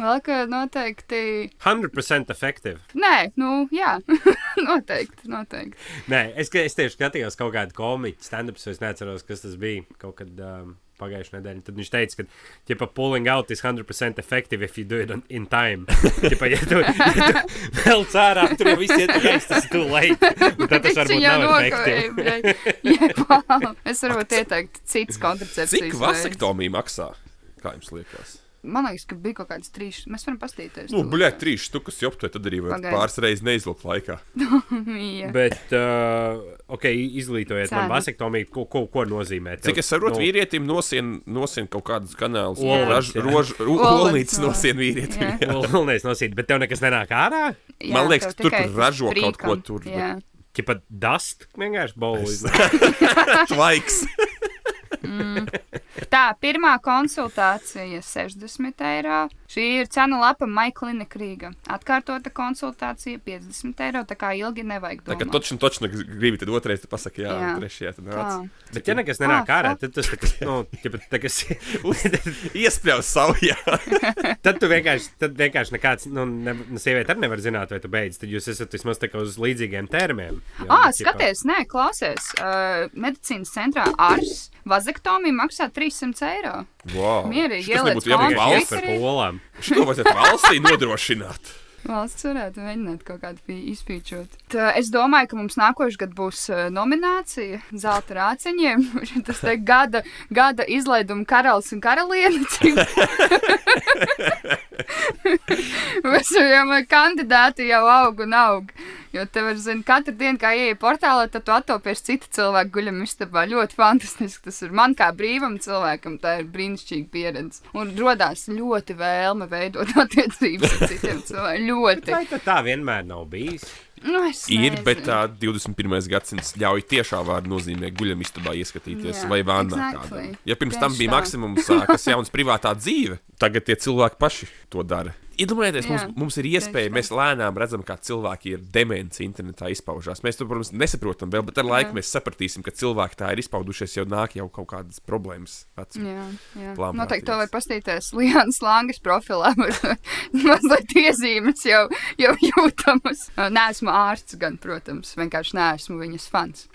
vēl ka noteikti. 100% efektīvi. Nē, nu, jā, (laughs) noteikti, noteikti. Nē, es, es tieši skatījos kaut kādu komiķu stand-up, es neatceros, kas tas bija. Kaut kad um, pagājušajā nedēļā. Tad viņš teica, ka, ja pa pulling out is 100% effective if you do it on, in time. (laughs) Ķipa, ja tu, ja tu vēl cārā, tur jau viss iet gais, tas ir too late. (laughs) Tad tas varbūt nav efektīvi. Es varbūt ieteikt citas kontracepcijas. Cik veids. vasektomija maksā? Kā jums liekas? Man liekas, ka bija kaut kāds trīs. Mēs varam pastīties. Nu, buļļēt, trīs štukas joptē, tad arī var Pagaidi. pāris reizes neizlūkt laikā. (laughs) Jā. Bet, uh, ok, izglītojiet man vasektomiju, ko, ko, ko nozīmē. Tev- Cik es saprotu, nu, no... vīrietim nosien, nosien kaut kādus kanālus. No- nosien vīrietim. Vilnēs nosīt, bet tev nekas nenāk ārā? Jā, Man liekas, tur, ražo kaut ko tur, Jā. Ķipa dust vienkārši bolu. (laughs) Tvaiks. (laughs) Tā, pirmā konsultācija 60 eiro. Šī ir cena lapa Maiklina Krīga. Atkārtota konsultācija 50 eiro. Tā kā ilgi nevajag Tā kā domāt. točni, točni gribi, tad otrais te pasaka, jā, Jā. jā. trešajā tad Tā. nāc. Bet, ja nekas nenāk Ah, ārā, tad tas kā, nu, ķipa, tā kā, Iespļaus savu, jā. (laughs) tad tu vienkārši, tad vienkārši nekāds, nu, ne, nu, sieviete arī nevar zināt, vai tu beidz. Tad jūs esat vismaz tā kā uz līdzīgiem termiem. Jo, Ah, skaties, nē, klausies. Uh, medicīnas centrā Ars vazektomija maksā 300 eiro. Wow. Mierīgi, ieliec kontu. valsts. (laughs) Šo vajadzētu valstī nodrošināt. Valsts varētu mēģināt kaut kādu izpīčot. Tā, es domāju, ka mums nākošais gads būs uh, nominācija zelta rāciņiem. (laughs) Tas te gada, gada izlaiduma karalis un karaliene. (laughs) Mēs jau kandidāti jau aug un aug. Jo te var zināt, katru dienu, kā ieeja portālā, tad tu attopies citu cilvēku guļam istabā. Ļoti fantastiski. Tas ir man kā brīvam cilvēkam, tā ir brīnišķīga pieredze. Un rodās ļoti vēlme veidot (laughs) attiecības ar citiem cilvēkiem. Ļoti. Vai tad tā vienmēr nav bijis? Nu, es Ir, nezinu. bet tā 21. gadsimts ļauj tiešā vārdā nozīmē guļamistabā ieskatīties Jā, vai vānā. exactly. Exactly. Ja pirms tam Tieši bija tā. maksimums, kas jauns privātā dzīve, tagad tie cilvēki paši to dara. Iedomājieties, mums, Jā, mums ir iespēja, mēs lēnām redzam, kā cilvēki ir demence internetā izpaužās. Mēs to, protams, nesaprotam vēl, bet ar laiku Jā. mēs sapratīsim, ka cilvēki tā ir izpaudušies, jau nāk jau kaut kādas problēmas. Jā, jā. Noteikti to var pastīties Lianas Langas profilā. (laughs) Mazliet iezīmes jau, jau jūtamas. Nē, esmu ārsts, gan, protams, vienkārši neesmu viņas fans.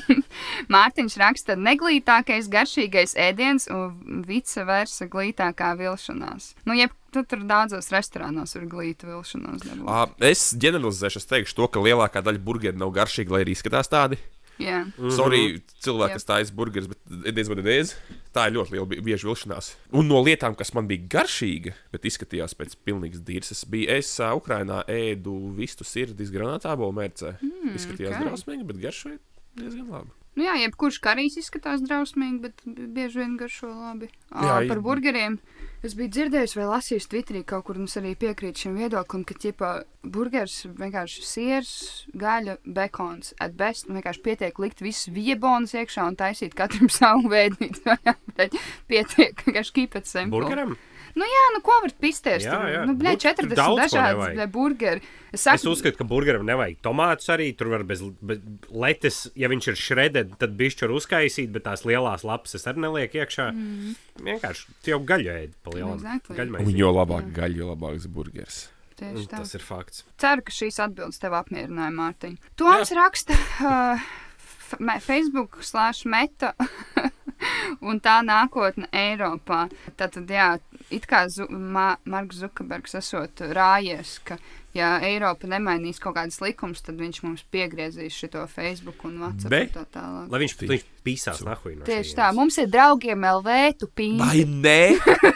(laughs) Mārtiņš raksta, neglītākais garšīgais ēdiens un vice versa glītākā vilšanās. Nu, jeb, tu tur daudzos restorānos var glītu vilšanos dabūt. Es ģeneralizēšu, es teikšu to, ka lielākā daļa burgeru nav garšīga, lai arī izskatās tādi. Jā, Mm -hmm. Sorry, cilvēki, kas taisa burgerus, bet diez vai nedēļas. Tā ir ļoti liela bi- bieži vilšanās. Un no lietām, kas man bija garšīga, bet izskatījās pēc pilnīgas dīrsas, bija es uh, Ukrainā ēdu vistu sirdis granātā bolu mērcē. Mm, izskatījās ok. okay. drausmīgi, bet garšoja diezgan labi. Nu, jā jebkurš karijs izskatās drausmīgi, bet bi- bieži vien garšo labi. Jā, i- par burgeriem. Es biju dzirdējis, vai lasījis Twitterī kaut kur, un es arī piekrītu šim viedoklim, ka, ķipa, burgers vienkārši siers, gaļa, bekons, at best, un vienkārši pietiek likt visus viebonus iekšā un taisīt katram (laughs) savu veidnīcu. (laughs) pietiek, vienkārši it simple. Burgeram? Nu jā, nu ko var pistēs? Jā, jā. Nu, blē, Bur- 40 daudz ko dažādas blē, burgeri. Es Es saku, uzskatu, ka burgeram nevajag tomātus arī. Tur var bez, bez letes, ja viņš ir šreded, tad bišķi var uzkaisīt, bet tās lielās lapas es arī nelieku iekšā. Mm. Vienkārši jau gaļu ēdi pa lielam. Exactly. Un jo labāk gaļa, jo labāks burgers. tieši Un tā. Tas ir fakts. Ceru, ka šīs atbildes tev apmierināja, Mārtiņ. Toms raksta (laughs) uh, Facebook slēdz meta (laughs) un tā nākotne Eiropā. Tātad, jā, it kā Zu Ma Marks Zukerbergs esot rājies, ka ja Eiropa nemainīs kaut kādas likumus, tad viņš mums piegriezīs šo Facebook un WhatsApp un tā tālāk. Lai viņš, viņš pīsās nahuj no Tieši tā, mums ir draugiem LV, tu pīni. Vai nē?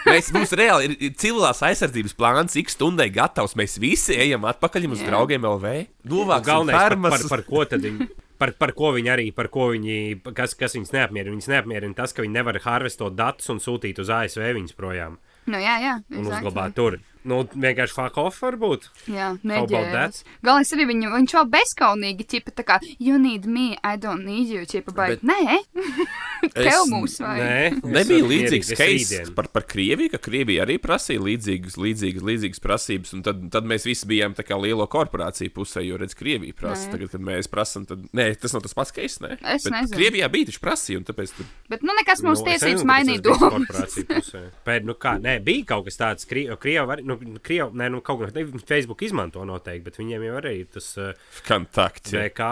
Mēs, mums reāli ir, civilās aizsardzības plāns, cik stundai gatavs. Mēs visi ejam atpakaļ uz Jā. draugiem LV. Novāksim Galvenais, par, fermas. par, par ko tad viņi. (laughs) Par, par ko viņi arī, par ko viņi, kas, kas viņus neapmierina. Viņus neapmierina tas, ka viņi nevar harvestot datus un sūtīt uz ASV viņus projām Nu, jā, jā. un exactly. uzglabāt tur. Nu, vienkārši fuck off varbūt. Jā, neģērbs. Galvenais arī viņu, viņš jau bezskaunīgi, ķipa tā kā, you need me, I don't need you, ķipa, bet, Bet- nē, (laughs) tev mūs vajag. Nē, Nebija līdzīgs case par, par Krieviju, ka Krievija arī prasīja līdzīgas, līdzīgas, līdzīgas prasības, un tad, tad mēs visi bijām tā kā lielo korporāciju pusē, jo, redz, Krievija prasa. Nē. Tagad, kad mēs prasām, tad, nē, tas nav tas pats case, nē. Es Bet nezinu. Krievijā bija taču prasīja, un tāpēc tur Bet, nu, nekas mums Nu, es tiesības mainīt pusē. Pēc, nu kā, nē, bija kaut kas tāds, Krievi, Krievi, nu, Krievi, nē, nu, kaut kā, ne, Facebook izmanto noteikti, bet viņiem jau arī tas uh, kontakts. jā. VK.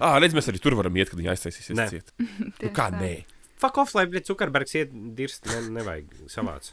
Ah, redz, mēs arī tur varam iet, kad viņi aiztaisīsies Nē. ciet. (laughs) Nu, kā nē? Fuck off, lai Cukerbergs iet dirst, ne, nevajag savāc.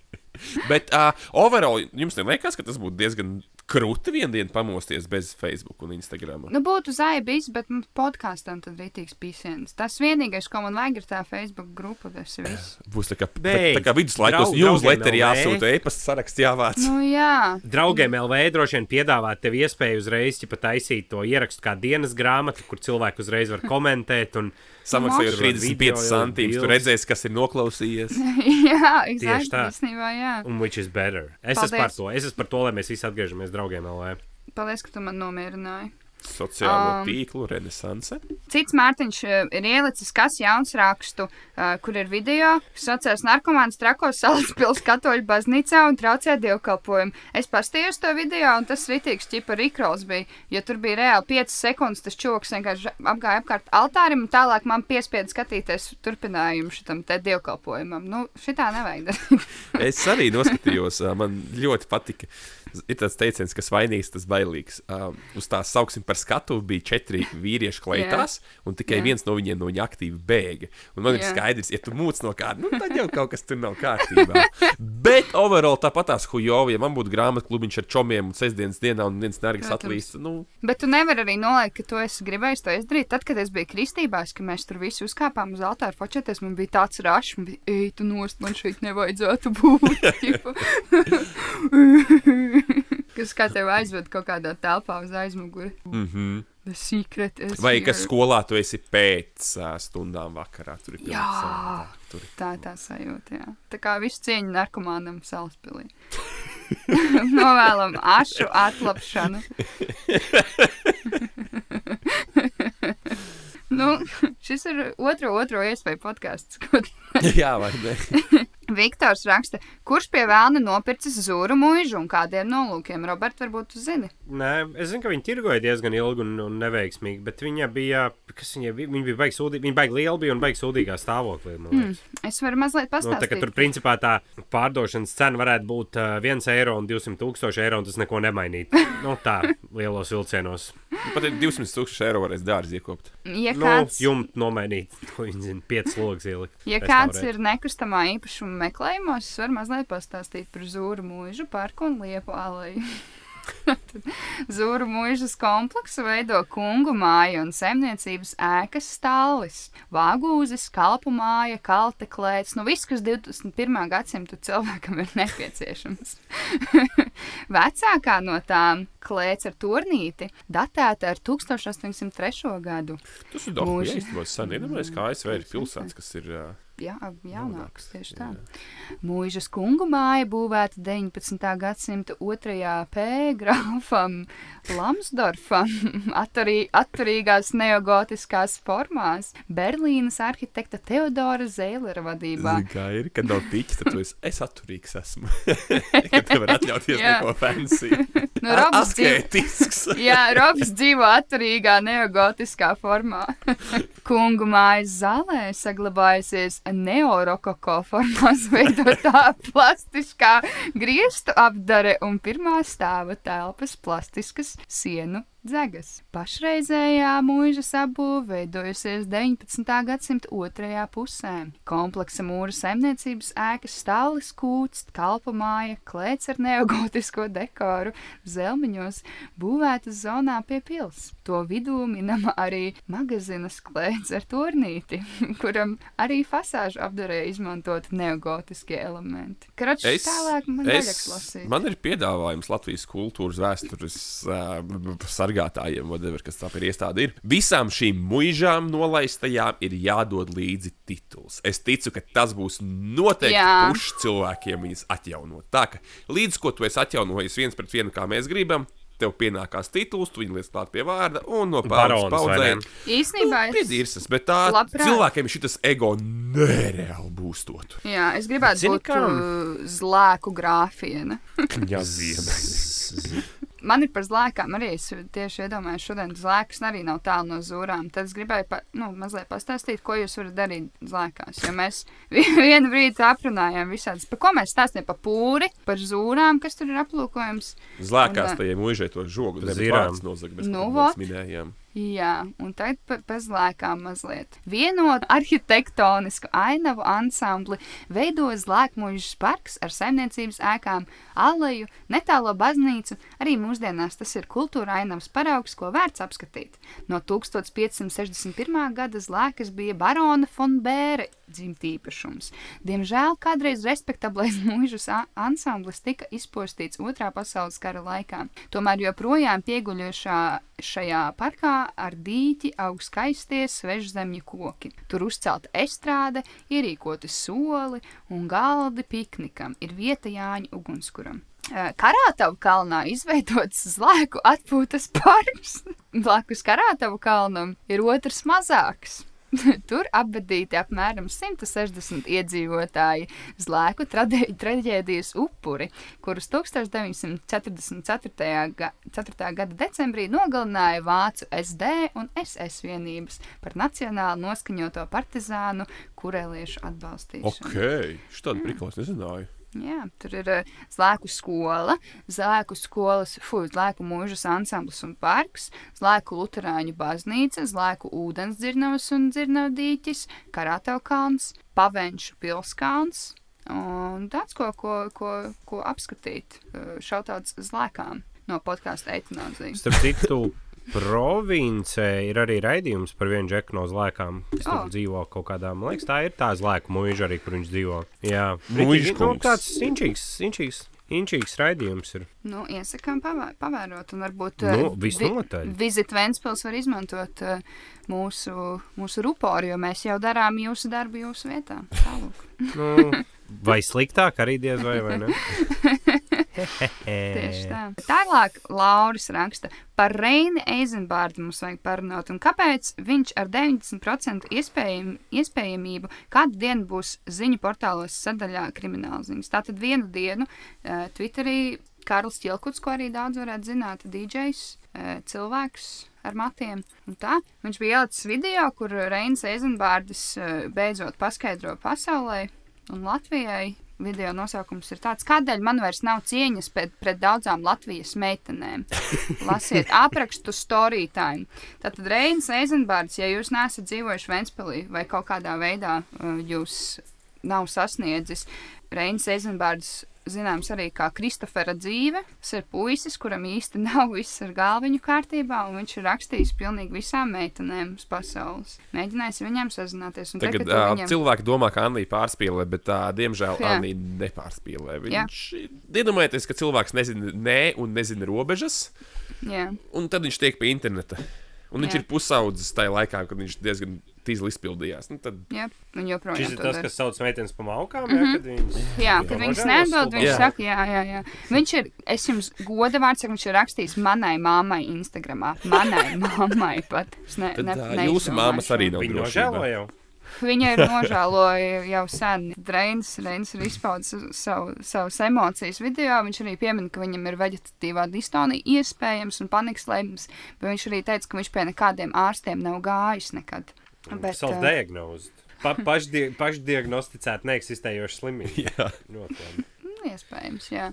(laughs) Bet uh, overall, jums neliekas, ka tas būtu diezgan krūti vienu dienu pamosties bez Facebook un Instagram? Nu, būtu zaibis, bet mums podkāstam tad rītīgs pīsienas. Tas vienīgais, ko man vajag, ir tā Facebook grupa, tas ir viss. Būs tā kā, Beidz. tā kā viduslaikos newsletteri draugiem jāsūta, e-pasta saraksts jāvāc. Nu, jā. Draugiem LV droši vien piedāvāt tev iespēju uzreiz ja taisīt to ierakstu kā dienas grāmatu, kur cilvēki uzreiz var komentēt. Un, Samaksājot Mošu. 35 Video, centīmus, tu redzēsi, kas ir noklausījies. (laughs) jā, Tieši exactly, tā. īstenībā, jā. un which is better. Es esmu par Paldies. to. Es esmu par to, lai mēs visi atgriežamies draugiem LV. Paldies, ka tu man nomierināji. Sociālo Um, tīklu renesanse. Cits Mārtiņš eh, ir ielicis kas jauns rakstu, uh, kur ir video, kas saucās narkomāns trakos (laughs) salaspils katoļu baznīcā un traucē dievkalpojumu. Es pastījos to video, un tas ritīgs ķipa rikrols bija, jo tur bija reāli 5 sekundes, tas čoks vienkārši apgāja apkārt altārim, un tālāk man piespieda skatīties turpinājumu šitam te dievkalpojumam. Nu, šitā nevajag darīt. (laughs) Es arī noskatījos, man ļoti patika. Ir tāds teiciens, kas vainīgs, tas bailīgs. Um, uz tās sauksim par skatu bija četri vīrieši kleitās, un tikai Jā. viens no viņiem no viņa aktīvi bēga. Un man ir Jā. skaidrs, ja tu mūc no kāda, nu tad jau kaut kas tur nav kārtībā. (laughs) Bet overall tāpat tās hujovi, ja man būtu grāmatu klubiņš ar čomiem un sestdienas dienā un viens nergas atlīst, nu, Bet tu nevari arī noliekt, ka tu esi gribējis to izdarīt. Tad, kad es biju kristībās, ka mēs tur visi uzkāpām uz altāra fočēties, man bija tāds rašs, man bija, ej, tu nost, man šeit nevajadzētu būt. (laughs) (laughs) kas kā tev aizved kaut kādā telpā uz aizmuguri. mm -hmm. The secret is vai here. kas skolā tu esi pēc ā, stundām vakarā. Tur ir Jā. Tur Tā ir tā sajūta, jā. Tā kā visu cieņu narkomānam salaspilī. (laughs) Novēlam ašu atlapšanu. (laughs) nu, šis ir otro, otro iespēju podkāsts. ko (laughs) Jā, vai ne? Viktors raksta, kurš pie vēlna nopircis zūru mūžu un kādiem nolūkiem? Robert, varbūt tu zini? Nē, es zinu, ka viņi tirgoja diezgan ilgi un, un neveiksmīgi, bet viņa bija, kas viņa bija, viņa bija baigi sūdīga, viņa baigi liela bija un baigi sūdīgā stāvoklī. liekas. Es varu mazliet Nu, tā, pastāstīt. ka tur principā tā pārdošanas cena varētu būt uh, 1 eiro un 200 tūkstoši eiro, un tas neko nemainītu. (laughs) nu, tā lielos vilcienos. Pat ir 200 tūkstoši eiro varēs dārgi iekopt. ja Nu, kāds, jumtu nomainīt, ko viņi zina, 5 logs ielikt. ja kāds ir nekustamā īpašuma meklējumos, es varu mazliet pastāstīt par zūru mūžu parku un liepu aleju. (laughs) Zūru mūžas kompleksu veido kungu māja un saimniecības ēkas stālis, vāgūzis, kalpu māja, kalteklēts, nu viss, kas 21. gadsimta cilvēkam ir nepieciešams. (laughs) Vecākā no tām klēts ar turnīti datēta ar 1803. gadu. Tas ir daudz Mūži. īstenībā sen. Iedomājieties, kā ASV ir pilsētas, kas ir. ā, Jā, jaunāks, tieši tā. Mūžas kungu māja būvēta 19. gadsimta otrajā P grāfam Lamsdorfam, (laughs) atturī, atturīgās neogotiskās formās, Berlīnas arhitekta Teodora Zēlera vadībā. Zini, Kā ir, kad nav tiķis, tad esi, es atturīgs esmu. (laughs) kad tu vari atļauties Jā. neko fancy. (laughs) Nu, Robs Asketisks. Jā, Robs dzīvo atturīgā neogotiskā formā. Kungu mājas zālē saglabājusies neorokoko formās (laughs) veidotā plastiskā griestu apdare un pirmā stāva telpas plastiskas sienu dzegas. Pašreizējā mūžas apbūve veidojusies 19. gadsimta otrajā pusē. Kompleksa mūra saimniecības ēkas stālis kūts, kalpa māja, klēts ar neogotisko dekoru, zelmiņos, būvētas zonā pie pils. To vidū minama arī magazīnas klēts ar turnīti, (laughs) kuram arī fasāžu apdarē izmantot neogotiskie elementi. Kračs Es, tālāk man vajag es, lasīt. man ir piedāvājums Latvijas kultūras vēstures uh, sargātājiem, whatever, kas tā par iestādi ir. Visām šīm muižām nolaistajām ir jādod līdzi tituls. Es ticu, ka tas būs noteikti pušs cilvēkiem viņas atjaunot. Tā kā līdz ko tu esi atjaunojis viens pret vienu, kā mēs gribam, tev pienākās tituls, tu viņu liec klāt pie vārda un no vai paudzēm. Īsnībā es, Piedīrsas, bet tā Labprāt. cilvēkiem šis ego nereāli būstot. jā, es gribētu Zini, būt kā? uh, zlēku grāfiena. (laughs) Jā, (laughs) viena. Man ir par zlēkām arī. Es tieši iedomājos, šodien zlēkas arī nav tālu no zūrām. Tad es gribēju pa, nu, mazliet pastāstīt, ko jūs varat darīt zlēkās. Jo mēs (laughs) vienu brīdi aprunājām visādas, par ko mēs stāstījām, par pūri, par zūrām, kas tur ir aplūkojams. Zlēkās Un, tajiem muižai to žogu. Zirām. Zirām. Nozag, mēs Nu, nu, vot. minējām. Jā, un tagad par pa zlēkām mazliet. Vienot arhitektonisku ainavu ansambli veido zlēkmužas parks ar saimniecības ēkām, aleju, netālo baznīcu. Arī mūsdienās tas ir kultūra ainavas paraugs, ko vērts apskatīt. No 1561. gada zlēkas bija barona von Bēra dzimtīpašums. Diemžēl kādreiz respektablais (laughs) mūžas ansamblis tika izpostīts Otrā pasaules kara laikā. Tomēr joprojām pieguļošā šajā parkā ar dīķi aug skaistie svežzemju koki. Tur uzcelta estrāde, ierīkoti soli un galdi piknikam. Ir vieta Jāņa ugunskuram. Karātavu kalnā izveidots zlēku atpūtas (laughs) parks. Blakus Karātavu kalnam ir otrs mazāks. (laughs) Tur apbedīti apmēram 160 iedzīvotāji, zlēku traģēdijas upuri, kurus 1944. Ga 4. gada decembrī nogalināja Vācu SD un SS vienības par nacionāli noskaņoto partizānu kurēliešu atbalstīšanu. Ok, šādu prikolu es nezināju. Jā, tur ir uh, zlēku skola, zlēku skolas, fuj, zlēku mūžas ansamblis un parks, zlēku luterāņu baznīca, zlēku ūdens dzirnavas un dzirnavdīķis, karataukalns, pavenšu pilskalns. Un tāds, ko, ko, ko, ko apskatīt, uh, šautauts zlēkām no podkāstu eitanāzijas. Starp citu, provincē ir arī raidījums par vienu džeku no zlēkām. kas Oh. Dzīvo kaut kādā, man liekas, tā ir tā zlēku mūža arī, kur viņš dzīvo. Jā, Muiža nu, kungs. tāds inčīgs, inčīgs, inčīgs raidījums ir. Nu, iesakām pavē, pavērot, un varbūt Nu, uh, visnotaļ. Vizit Ventspils var izmantot uh, mūsu, mūsu ruporu, jo mēs jau darām jūsu darbu jūsu vietā. Nu, vai sliktāk arī diez vai, vai ne? (laughs) Tieši tā. Tālāk Lauris raksta par Reini Eizenbārdu mums vajag parunāt, un kāpēc viņš ar 90% iespējam, iespējamību kādu dienu būs ziņu portālos sadaļā krimināla ziņas. Tātad vienu dienu uh, Twitterī Karls Čilkuts, ko arī daudz varētu zināt, DJs, uh, cilvēks ar matiem. Tā, viņš bija ielicis video, kur Reinas Eizenbārdis uh, beidzot paskaidro pasaulē un Latvijai. Video nosaukums ir tāds, kādēļ man vairs nav cieņas pret, pret daudzām Latvijas meitenēm. (laughs) Lasiet aprakstu story time. Tātad Reinas Eizenbārds, ja jūs neesat dzīvojuši Ventspilī vai kaut kādā veidā uh, jūs nav sasniedzis, Reinas Eizenbārds zināms arī kā Kristofera dzīve. Tas ir puisis, kuram īsti (laughs) nav viss ar galviņu kārtībā, un viņš ir rakstījis pilnīgi visām meitenēm uz pasaules. Mēģinājis viņiem sazināties. un Tagad uh, viņam... cilvēki domā, ka Anna pārspīlē, bet tā, diemžēl. Anna nepārspīlē. Viņš iedomājieties, ka cilvēks nezina nē un nezina robežas, Jā. un tad viņš tiek pie interneta. Un viņš Jā. ir pusaudzis tajā laikā, kad viņš diezgan tīzli izpildījās. Nu, tad Jā, un joprojām Šis ir tas, dara. kas sauc meitenes pa maukām, mm -hmm. kad viņas... Jā, Jā, kad viņas neatbild, viņš Jā. saka, jā, jā, jā. Viņš ir, es jums goda vārds, viņš ir rakstījis manai mammai Instagramā. Manai (laughs) mammai pat. Ne, Tad, ne, neizdomāju jūsu mammas šo. arī nav Viņa drošībā. nožēlo jau. Viņa ir (laughs) nožēloja jau sen. Reins, Reins ir izpaudis savu, savas emocijas video. Viņš arī piemin, ka viņam ir veģetatīvā distonija iespējams un panikas lēmums, bet viņš arī teica, ka viņš pie nekādiem ārstiem nav gājis nekad. Bet, Self-diagnosed. Pa, pašdi, pašdiagnosticēt neeksistējošu slimību. (laughs) Jā. Labi. Nu, Iespējams, jā.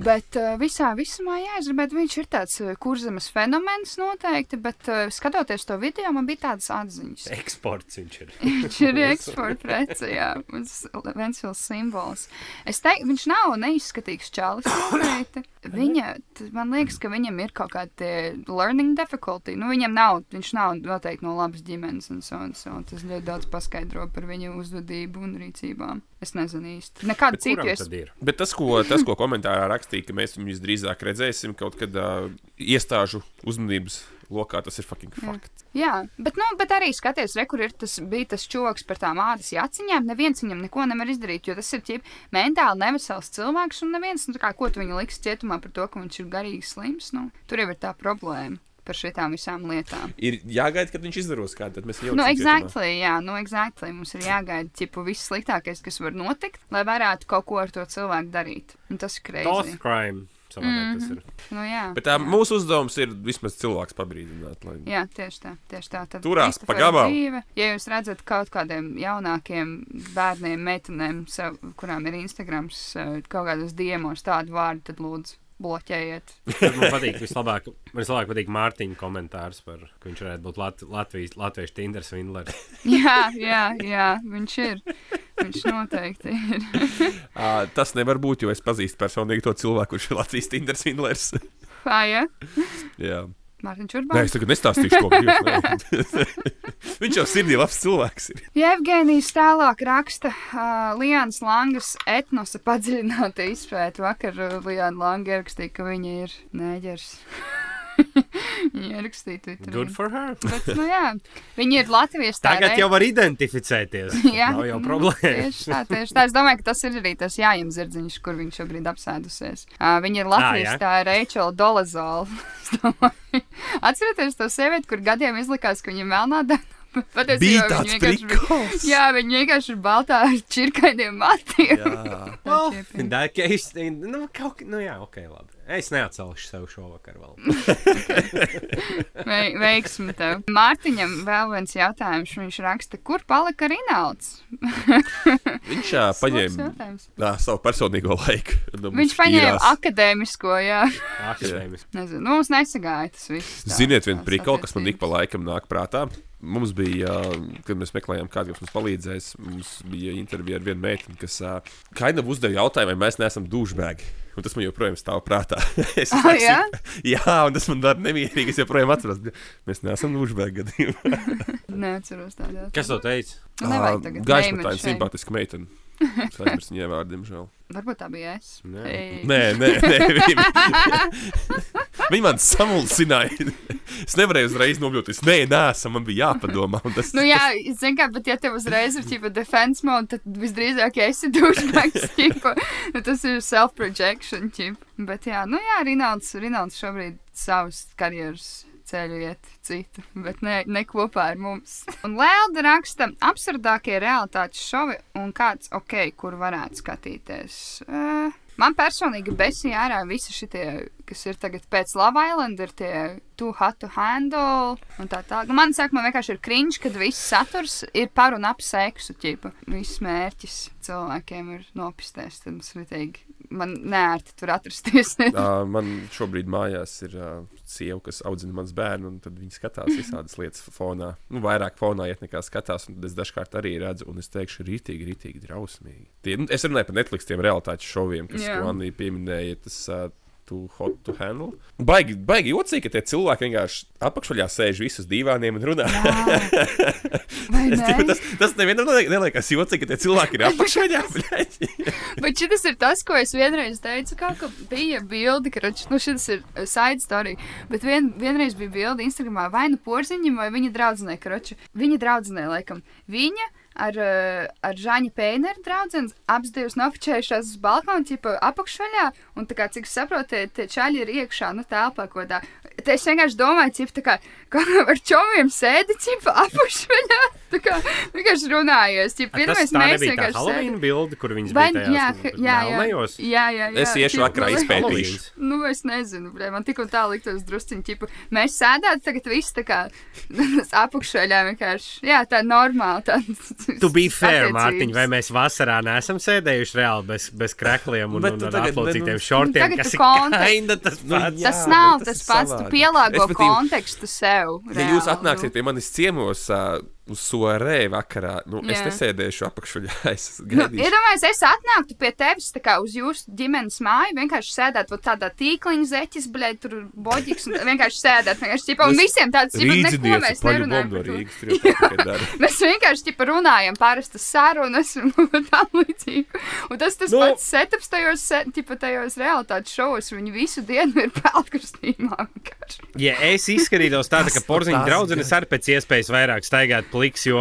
Bet uh, visā visumā, jā, es gribētu, viņš ir tāds uh, kurzemes fenomens noteikti, bet uh, skatoties to video, man bija tādas atziņas. (laughs) Eksports viņš ir. (laughs) Viņš ir eksporta prece, jā, mums Ventspils simbols. Es teiktu, viņš nav neizskatīgs čalis noteikti. (coughs) Viņa, man liekas, ka viņam ir kaut kāda learning difficulty. Nu, viņam nav, viņš nav noteikti no labas ģimenes un so un so. Tas ļoti daudz paskaidro par viņu uzvedību un rīcībām. Es nezinu īsti. Citu kuram es ir? Bet tas, ko, tas, ko komentārā rakstīja, ka mēs viņus drīzāk redzēsim kaut kad uh, iestāžu uzmanības lokā. Tas ir fucking fakts. Jā, bet, nu, bet arī skaties, re, kur ir tas, bija tas čoks par tām ādas aciņām. Neviens viņam neko nevar izdarīt, jo tas ir ķip, mentāli nevesels cilvēks, un neviens, nu, kā, ko tu viņu liks cietumā par to, ka viņš ir garīgi slims. Nu, tur jau ir tā problēma par šitām visām lietām. Ir jāgaida, kad viņš izdaros kādu, tad mēs jau Nu, exactly, jā, nu, exactly. Mums ir jāgaida, ķipu, viss sliktākais, kas var notikt, lai varētu kaut ko ar to cilvēku darīt. Un tas ir Tos crazy. crime. Savādāk tas ir. Nu, jā. Bet tā, mūsu uzdevums ir vismaz cilvēks pabrīdināt. Lai... Jā, tieši tā. Tieši tā. Tad Turās pa gabalu. dzīve, Ja jūs redzat kaut kādiem jaunākiem bērniem, meitenēm, sev, kurām ir Instagrams, kaut kādos diemos tādu vārdu, tad lūdzu bloķējiet. Man patīk, vislabāk, man vislabāk patīk Mārtiņa komentārs par, ka viņš varētu būt Lat Latvijas, Latvijas Tinder svindlers. (laughs) jā, jā, jā, viņš ir. Viņš noteikti ir. (laughs) Uh, tas nevar būt, jo es pazīstu personīgi to cilvēku, kurš ir Latvijas Tinder svindlers. Kā, ja? Jā. Mārtiņš Nē, Urbāns. es tagad nestāstīšu, ko viņš ir. viņš jau sirdī labs cilvēks. Ir. Ja Evgenijs tālāk raksta uh, Lianas Langas etnosa padziļināta izpēta. Vakar Liana Langa ierakstīja, ka viņa ir nēģers. (laughs) viņa ierakstīja Twitterī. Good for her. Bet, nu jā, viņi ir Latvijas tā Tagad jau var identificēties. (laughs) Jā, Nav jau problēma. Tieši tā, tieši tā. Es domāju, ka tas ir arī tas jājams zirdziņš, kur viņš šobrīd apsēdusies. Uh, viņa ir Latvijas jā. tā Reičela Dolazola. (laughs) Es domāju, Atcerieties to sievieti, kur gadiem izlikās, ka (laughs) viņa ir melnāda. Patiesībā tāds vienkārši bija-. Jā, viņa vienkārši ir baltā ar čirkainiem matiem. Jā. Tā that case, nu, kaut, kā- nu jā, ok, labi. Es neatcelšu sev šovakar vēl. (laughs) Vei, veiksmi tev. Mārtiņam vēl viens jautājums. Viņš raksta, kur palika Rinalds? (laughs) Viņš Labs paņēma nā, savu personīgo laiku. Nu, Viņš paņēma akadēmisko, jā. Akadēmis. Nezinu, nu, mums nesagāja tas viss. tā- Ziniet, viena prikala, kas man ik pa laikam nāk prātā. Mums bija, kad mēs meklējām kādu, kas mums palīdzēs, mums bija intervija ar vienu meiteni, kas kaina uzdeva jautājumu, vai mēs neesam dušbēgi. Un tas man joprojām stāv prātā. (laughs) es esmu- jā? (laughs) jā, un tas man dara nemierīgi. Es joprojām atceros, ka mēs neesam dušbēgi gadījumā. (laughs) Neatceros tādu. Kas to teica? Nu, shame. simpātiska meitene. Es aizmirsu viņai vārdu, diemžēl. Varbūt tā bija es. Nē. Ei. Nē, nē, nē. (laughs) Viņa, viņa man samulsināja. Es nevarēju uzreiz nobļūties. Nē, nē, man bija jāpadomā. Tas, Nu, jā, zinu, kā, bet, ja tev uzreiz ir ķipa defense mode, tad visdrīzāk ja esi (laughs) dušbēks, ķipa. Nu, tas ir self-projection. Bet, jā, nu, jā, Rinalds, Rinalds šobrīd savus karjeras ceļu iet citu, bet ne, ne kopā ar mums. Un Lēlda raksta absurdākie realitātes šovi un kāds, ok, kur varētu skatīties. Uh, man personīgi besīja ārā visi šitie, kas ir tagad pēc Lava Island, ir tie too hot to handle un tā tā. Nu, man saka, man vienkārši ir cringe, kad viss saturs ir par un ap seksu, ķipa. Viss mērķis cilvēkiem ir nopistēs, tad mums ritīgi, man neērti tur atrasties. (laughs) Uh, man šobrīd mājās ir uh, sieva, kas audzina mans bērnu, un viņi skatās visādas lietas fonā. Nu, vairāk fonā iet nekā skatās, un es dažkārt arī redzu, un es teikšu, rītīgi, rītīgi drausmīgi. Tie, nu, es runāju par Netflix tiem realitātes šoviem, kas, Anī pieminēja, tas uh, too hot to handle. Baigi, baigi jocīgi, ka tie cilvēki vienkārši apakšaļā sēž visus divāniem un runā. (laughs) Es, ne? tas, tas nevienam neliek- neliekas jocīgi, ka tie cilvēki ir (laughs) apakšaļā. bļaļ. Bet šis ir tas, ko es vienreiz teicu, kā, ka bija bilde, ka nu, šis ir uh, side story. Bet vien, vienreiz bija bilde Instagramā vai nu porziņam, vai viņa draudzenei, karoči. Viņa draudzenei, laikam, viņa ar, uh, ar Žāņa Pēneru draugu abas divas nofočējušās uz balkona, tipa apakšvaļā. Un, kā, cik saprotu, tie, čaļi ir iekšā, nu, telpā, ko tā. Te es vienkārši domāju, cip, tā kā, (laughs) kā ar čomiem sēdi, cipa apakšvaļā. Tā kā vienkārši runājies. Cip, Tas pirmais tā mēs vienkārši Halloween sēdam. bilde, kur viņas Vai, bija jā, tajās jā, jā, melnajos. jā, jā, jā. Es iešu vakarā nu, izpētīšu. (laughs) Nu, es nezinu, bre, man tik un tā liktos drusciņi, ķipa, mēs sēdētu tagad viss tā kā (laughs) apakšveļā vienkārši, jā, tā normāli. Tā, Tu biji fair. Mārtiņ, vai mēs vasarā neesam sēdējuši reāli bez, bez krekliem un, un tu ar bet nu- šortiem, Tagad kas ir kinda tas Nu, pats. Tas nav tas, pats, pielāgo Respektīvi, kontekstu sev. Ja jūs atnāksiet pie manis ciemos, uh, uz soarē vakarā. Nu, es nesēdēšu apakšuļā. (laughs) Es Nu. Iedomājieties, es atnāktu pie tevis tā kā uz jūsu ģimenes māju, vienkārši sēdēt vot tādā tīkliņa zeķis, blēd, tur boģiks un vienkārši sēdēt. Vienkārši, ķipa, un visiem tāds, ķipa, neko mēs nerunājam. Rīgas. tā. (laughs) Mēs vienkārši ķipa, runājam parastas sarunas un (laughs) tā līdzīgi. Un tas tas Nu. pats setups tajos, ķipa, tajos realitātes šovos. Viņi visu dienu ir vienkārši. Ja es izskatītos tāda, ka porziņa draudzenes arī pēc iespējas vairāk staigāt pliks, jo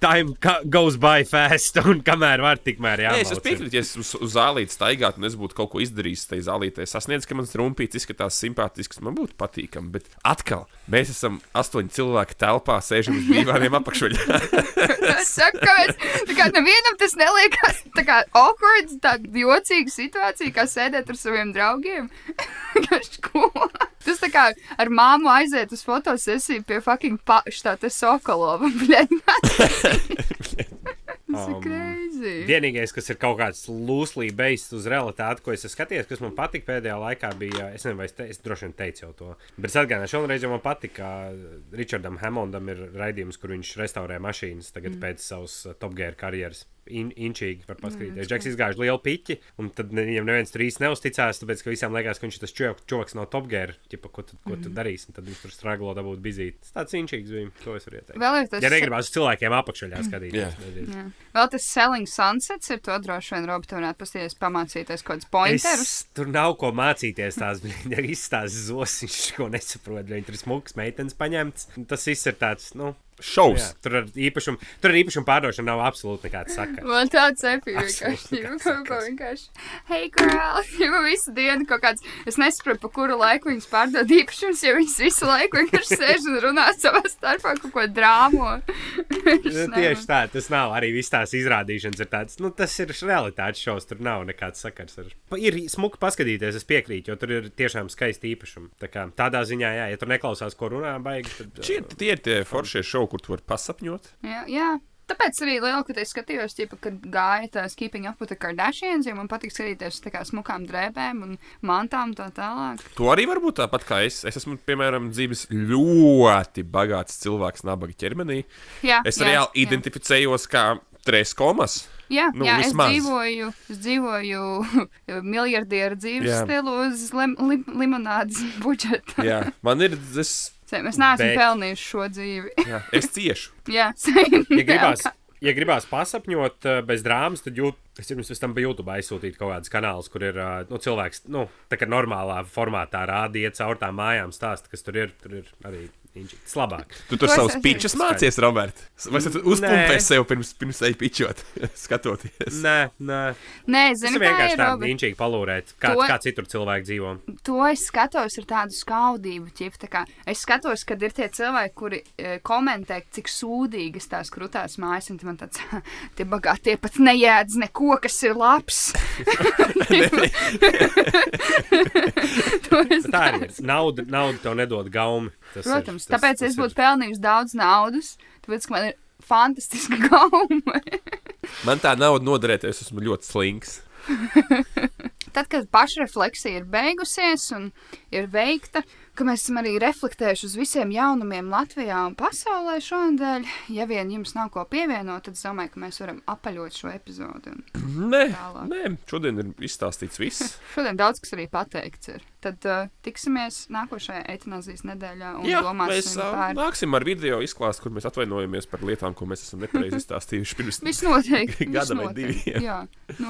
time goes by fast, un kamēr var, tikmēr Nē, es piekrītu, ja es uz, uz zālīti staigātu, un es būtu kaut ko izdarījis tajā zālītē. Sasniedz, ka mans rumpīts izskatās simpātisks, man būtu patīkami. Bet atkal, mēs esam astoņi cilvēki telpā, sēžam uz divām apakšveļā. Es (laughs) saku, ka mēs, tā kā nevienam tas neliekas tā kā awkward, tāda jocīga situācija, kā sēdēt ar saviem draugiem. (laughs) Tas tā kā ar māmu aiziet uz fotosesiju pie fucking paša tā Sokolova. Tas ir Um, crazy. Vienīgais, kas ir kaut kāds lūslī beigas uz realitāti, ko es esmu skatījies, kas man patika pēdējā laikā, bija. Es nezinu, vai es, te, es droši vien teicu to. Bet es atgādināšu, šoreiz jau man patika, ka Richardam Hamondam ir raidījums, kur viņš restaurē mašīnas tagad mm. pēc savas uh, Top Gear karjeras. In, inčīgi var paskatīties. Mm, Džeks izgāja lielu piķi, un tad viņam neviens tur īsti neusticās, tāpēc ka visiem liekas, ka viņš ir tas čovaks, no Top Gear. Ķipa, ko tu, ko tu darīsi? Un tad viņš tur strāglo dabūt bizīt. Tas tāds inčīgs bija. To es varu ieteikt. Vēl ir tas, Ja negribās uz cilvēkiem apakšā skatīties, Jā. tad Jā. Vēl tas selling sunsets ir to droši vien, Robi, tu varētu pasties pamācīties kaut kādus pointerus. Es, tur nav ko mācīties. Tās (laughs) bija izstāstīts zosiņš, ko nesaprot. Viņa tur smuks meitenes paņemts. Tas viss ir tāds, nu, Šaus! jā, tur ar īpašumu, tur ar īpašumu pārdošanu nav absolūti nekāds sakars. Man tāds Absolūti vienkārši. sakars. vienkārši. Hei, girl! (laughs) Jau visu dienu kaut kāds. Es nesaprotu, pa kuru laiku viņas pārdod īpašumus, jo viņas visu laiku vienkārši sēž un runā savā starpā kaut ko drāmo. (laughs) Nu, Tieši tā, tas nav arī viss tās izrādīšanas. Ir tāds, nu, tas ir realitātes šovs, tur nav nekāds sakars. Ar... Ir smuki paskatīties, es piekrītu, jo tur ir tiešām skaisti īpašumi. Tā kā, tādā ziņā, jā, ja tur neklausās, ko runā, baigi. Tad, Šie tie ir tie foršie šovi, kur tu vari pasapņot. Jā, jā. Tāpēc arī liela, kad es skatījos, ķipa, kad gāja tās Keeping Up with the Kardashians, jo man patīk skatīties tā kā smukām drēbēm un mantām tā tālāk. Tu arī vari būt tāpat kā es. Es esmu, piemēram, dzīves ļoti bagāts cilvēks nabaga ķermenī. Jā, Es jā, reāli jā. identificējos kā treskomas. Jā, Nu, jā es vismaz. dzīvoju, es dzīvoju (laughs) miljardieru dzīves Jā. stilu uz lim, lim, limonādes budžeta. Jā, man ir. Es, Mēs neesam Bet- pelnījuši šo dzīvi. (laughs) jā, es ciešu. jā. Ja gribās, ja gribās pasapņot uh, bez drāmas, tad jūt, es jums pēc tam pa YouTube aizsūtīju kaut kādus kanālus, kur ir uh, nu, cilvēks, nu, tā kā normālā formātā rādīja caur tām mājām stāstu, kas tur ir. Tur ir arī inčīgs labāk. (laughs) Tu tur savus pičus mācies, Robert. Vai tu uzpumpē sev pirms, pirms ej pičot, (laughs) skatoties? Nē, nē. Nē, Tas zinu, ir kā vienkārši ir. tā inčīgi palūrēt, kā, To- kā citur cilvēki dzīvo. To es skatos ar tādu skaudību, ķip, tā kā es skatos, kad ir tie cilvēki, kuri e, komentē, cik sūdīgas tās krūtās mājas, un man tāds, tie bagātie pat nejēdz neko, kas ir labs. (laughs) Tā ir. Nauda, nauda tev nedod gaumi. Tas Protams, ir, tas, tāpēc tas es ir- būtu pelnījis daudz naudas, tāpēc, ka man ir fantastiska (laughs) gauma. Man tā nauda noderēties, es esmu ļoti slings. Tad, kad pašrefleksija ir beigusies un ir veikta, ka mēs esam arī reflektējuši uz visiem jaunumiem Latvijā un pasaulē šonadēļ, ja vien jums nav ko pievienot, tad es domāju, ka mēs varam apaļot šo epizodi. Nē, Tālāk. nē, šodien ir izstāstīts viss. (laughs) šodien daudz kas arī pateikts ir. Tad uh, tiksimies nākošajā eitanāzijas nedēļā Jā, mēs ā, par... nāksim ar video izklāstu, kur mēs atvainojamies par lietām, ko mēs esam nepareizi (laughs) izstāstījuši pirms noteikti. (laughs) Gada vai diviem. Jā, noteikti.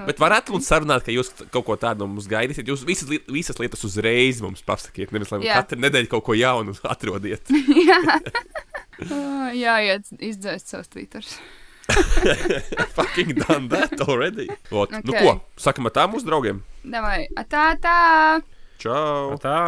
noteikti. Bet varētu mums sarunāt, ka jūs kaut ko tādu no mums gaidīsiet. Jūs visas, li- visas lietas uzreiz mums pasakiet. Nevis lai Jā. katru nedēļu kaut ko jaunu (laughs) atrodiet. Ā, (laughs) (laughs) Jā, iet izdzēst savus twitterus. Fucking done that already. Ot, okay. Nu ko, sakam tā mūsu draugiem? Davai, tā, tā! Čau! Tā.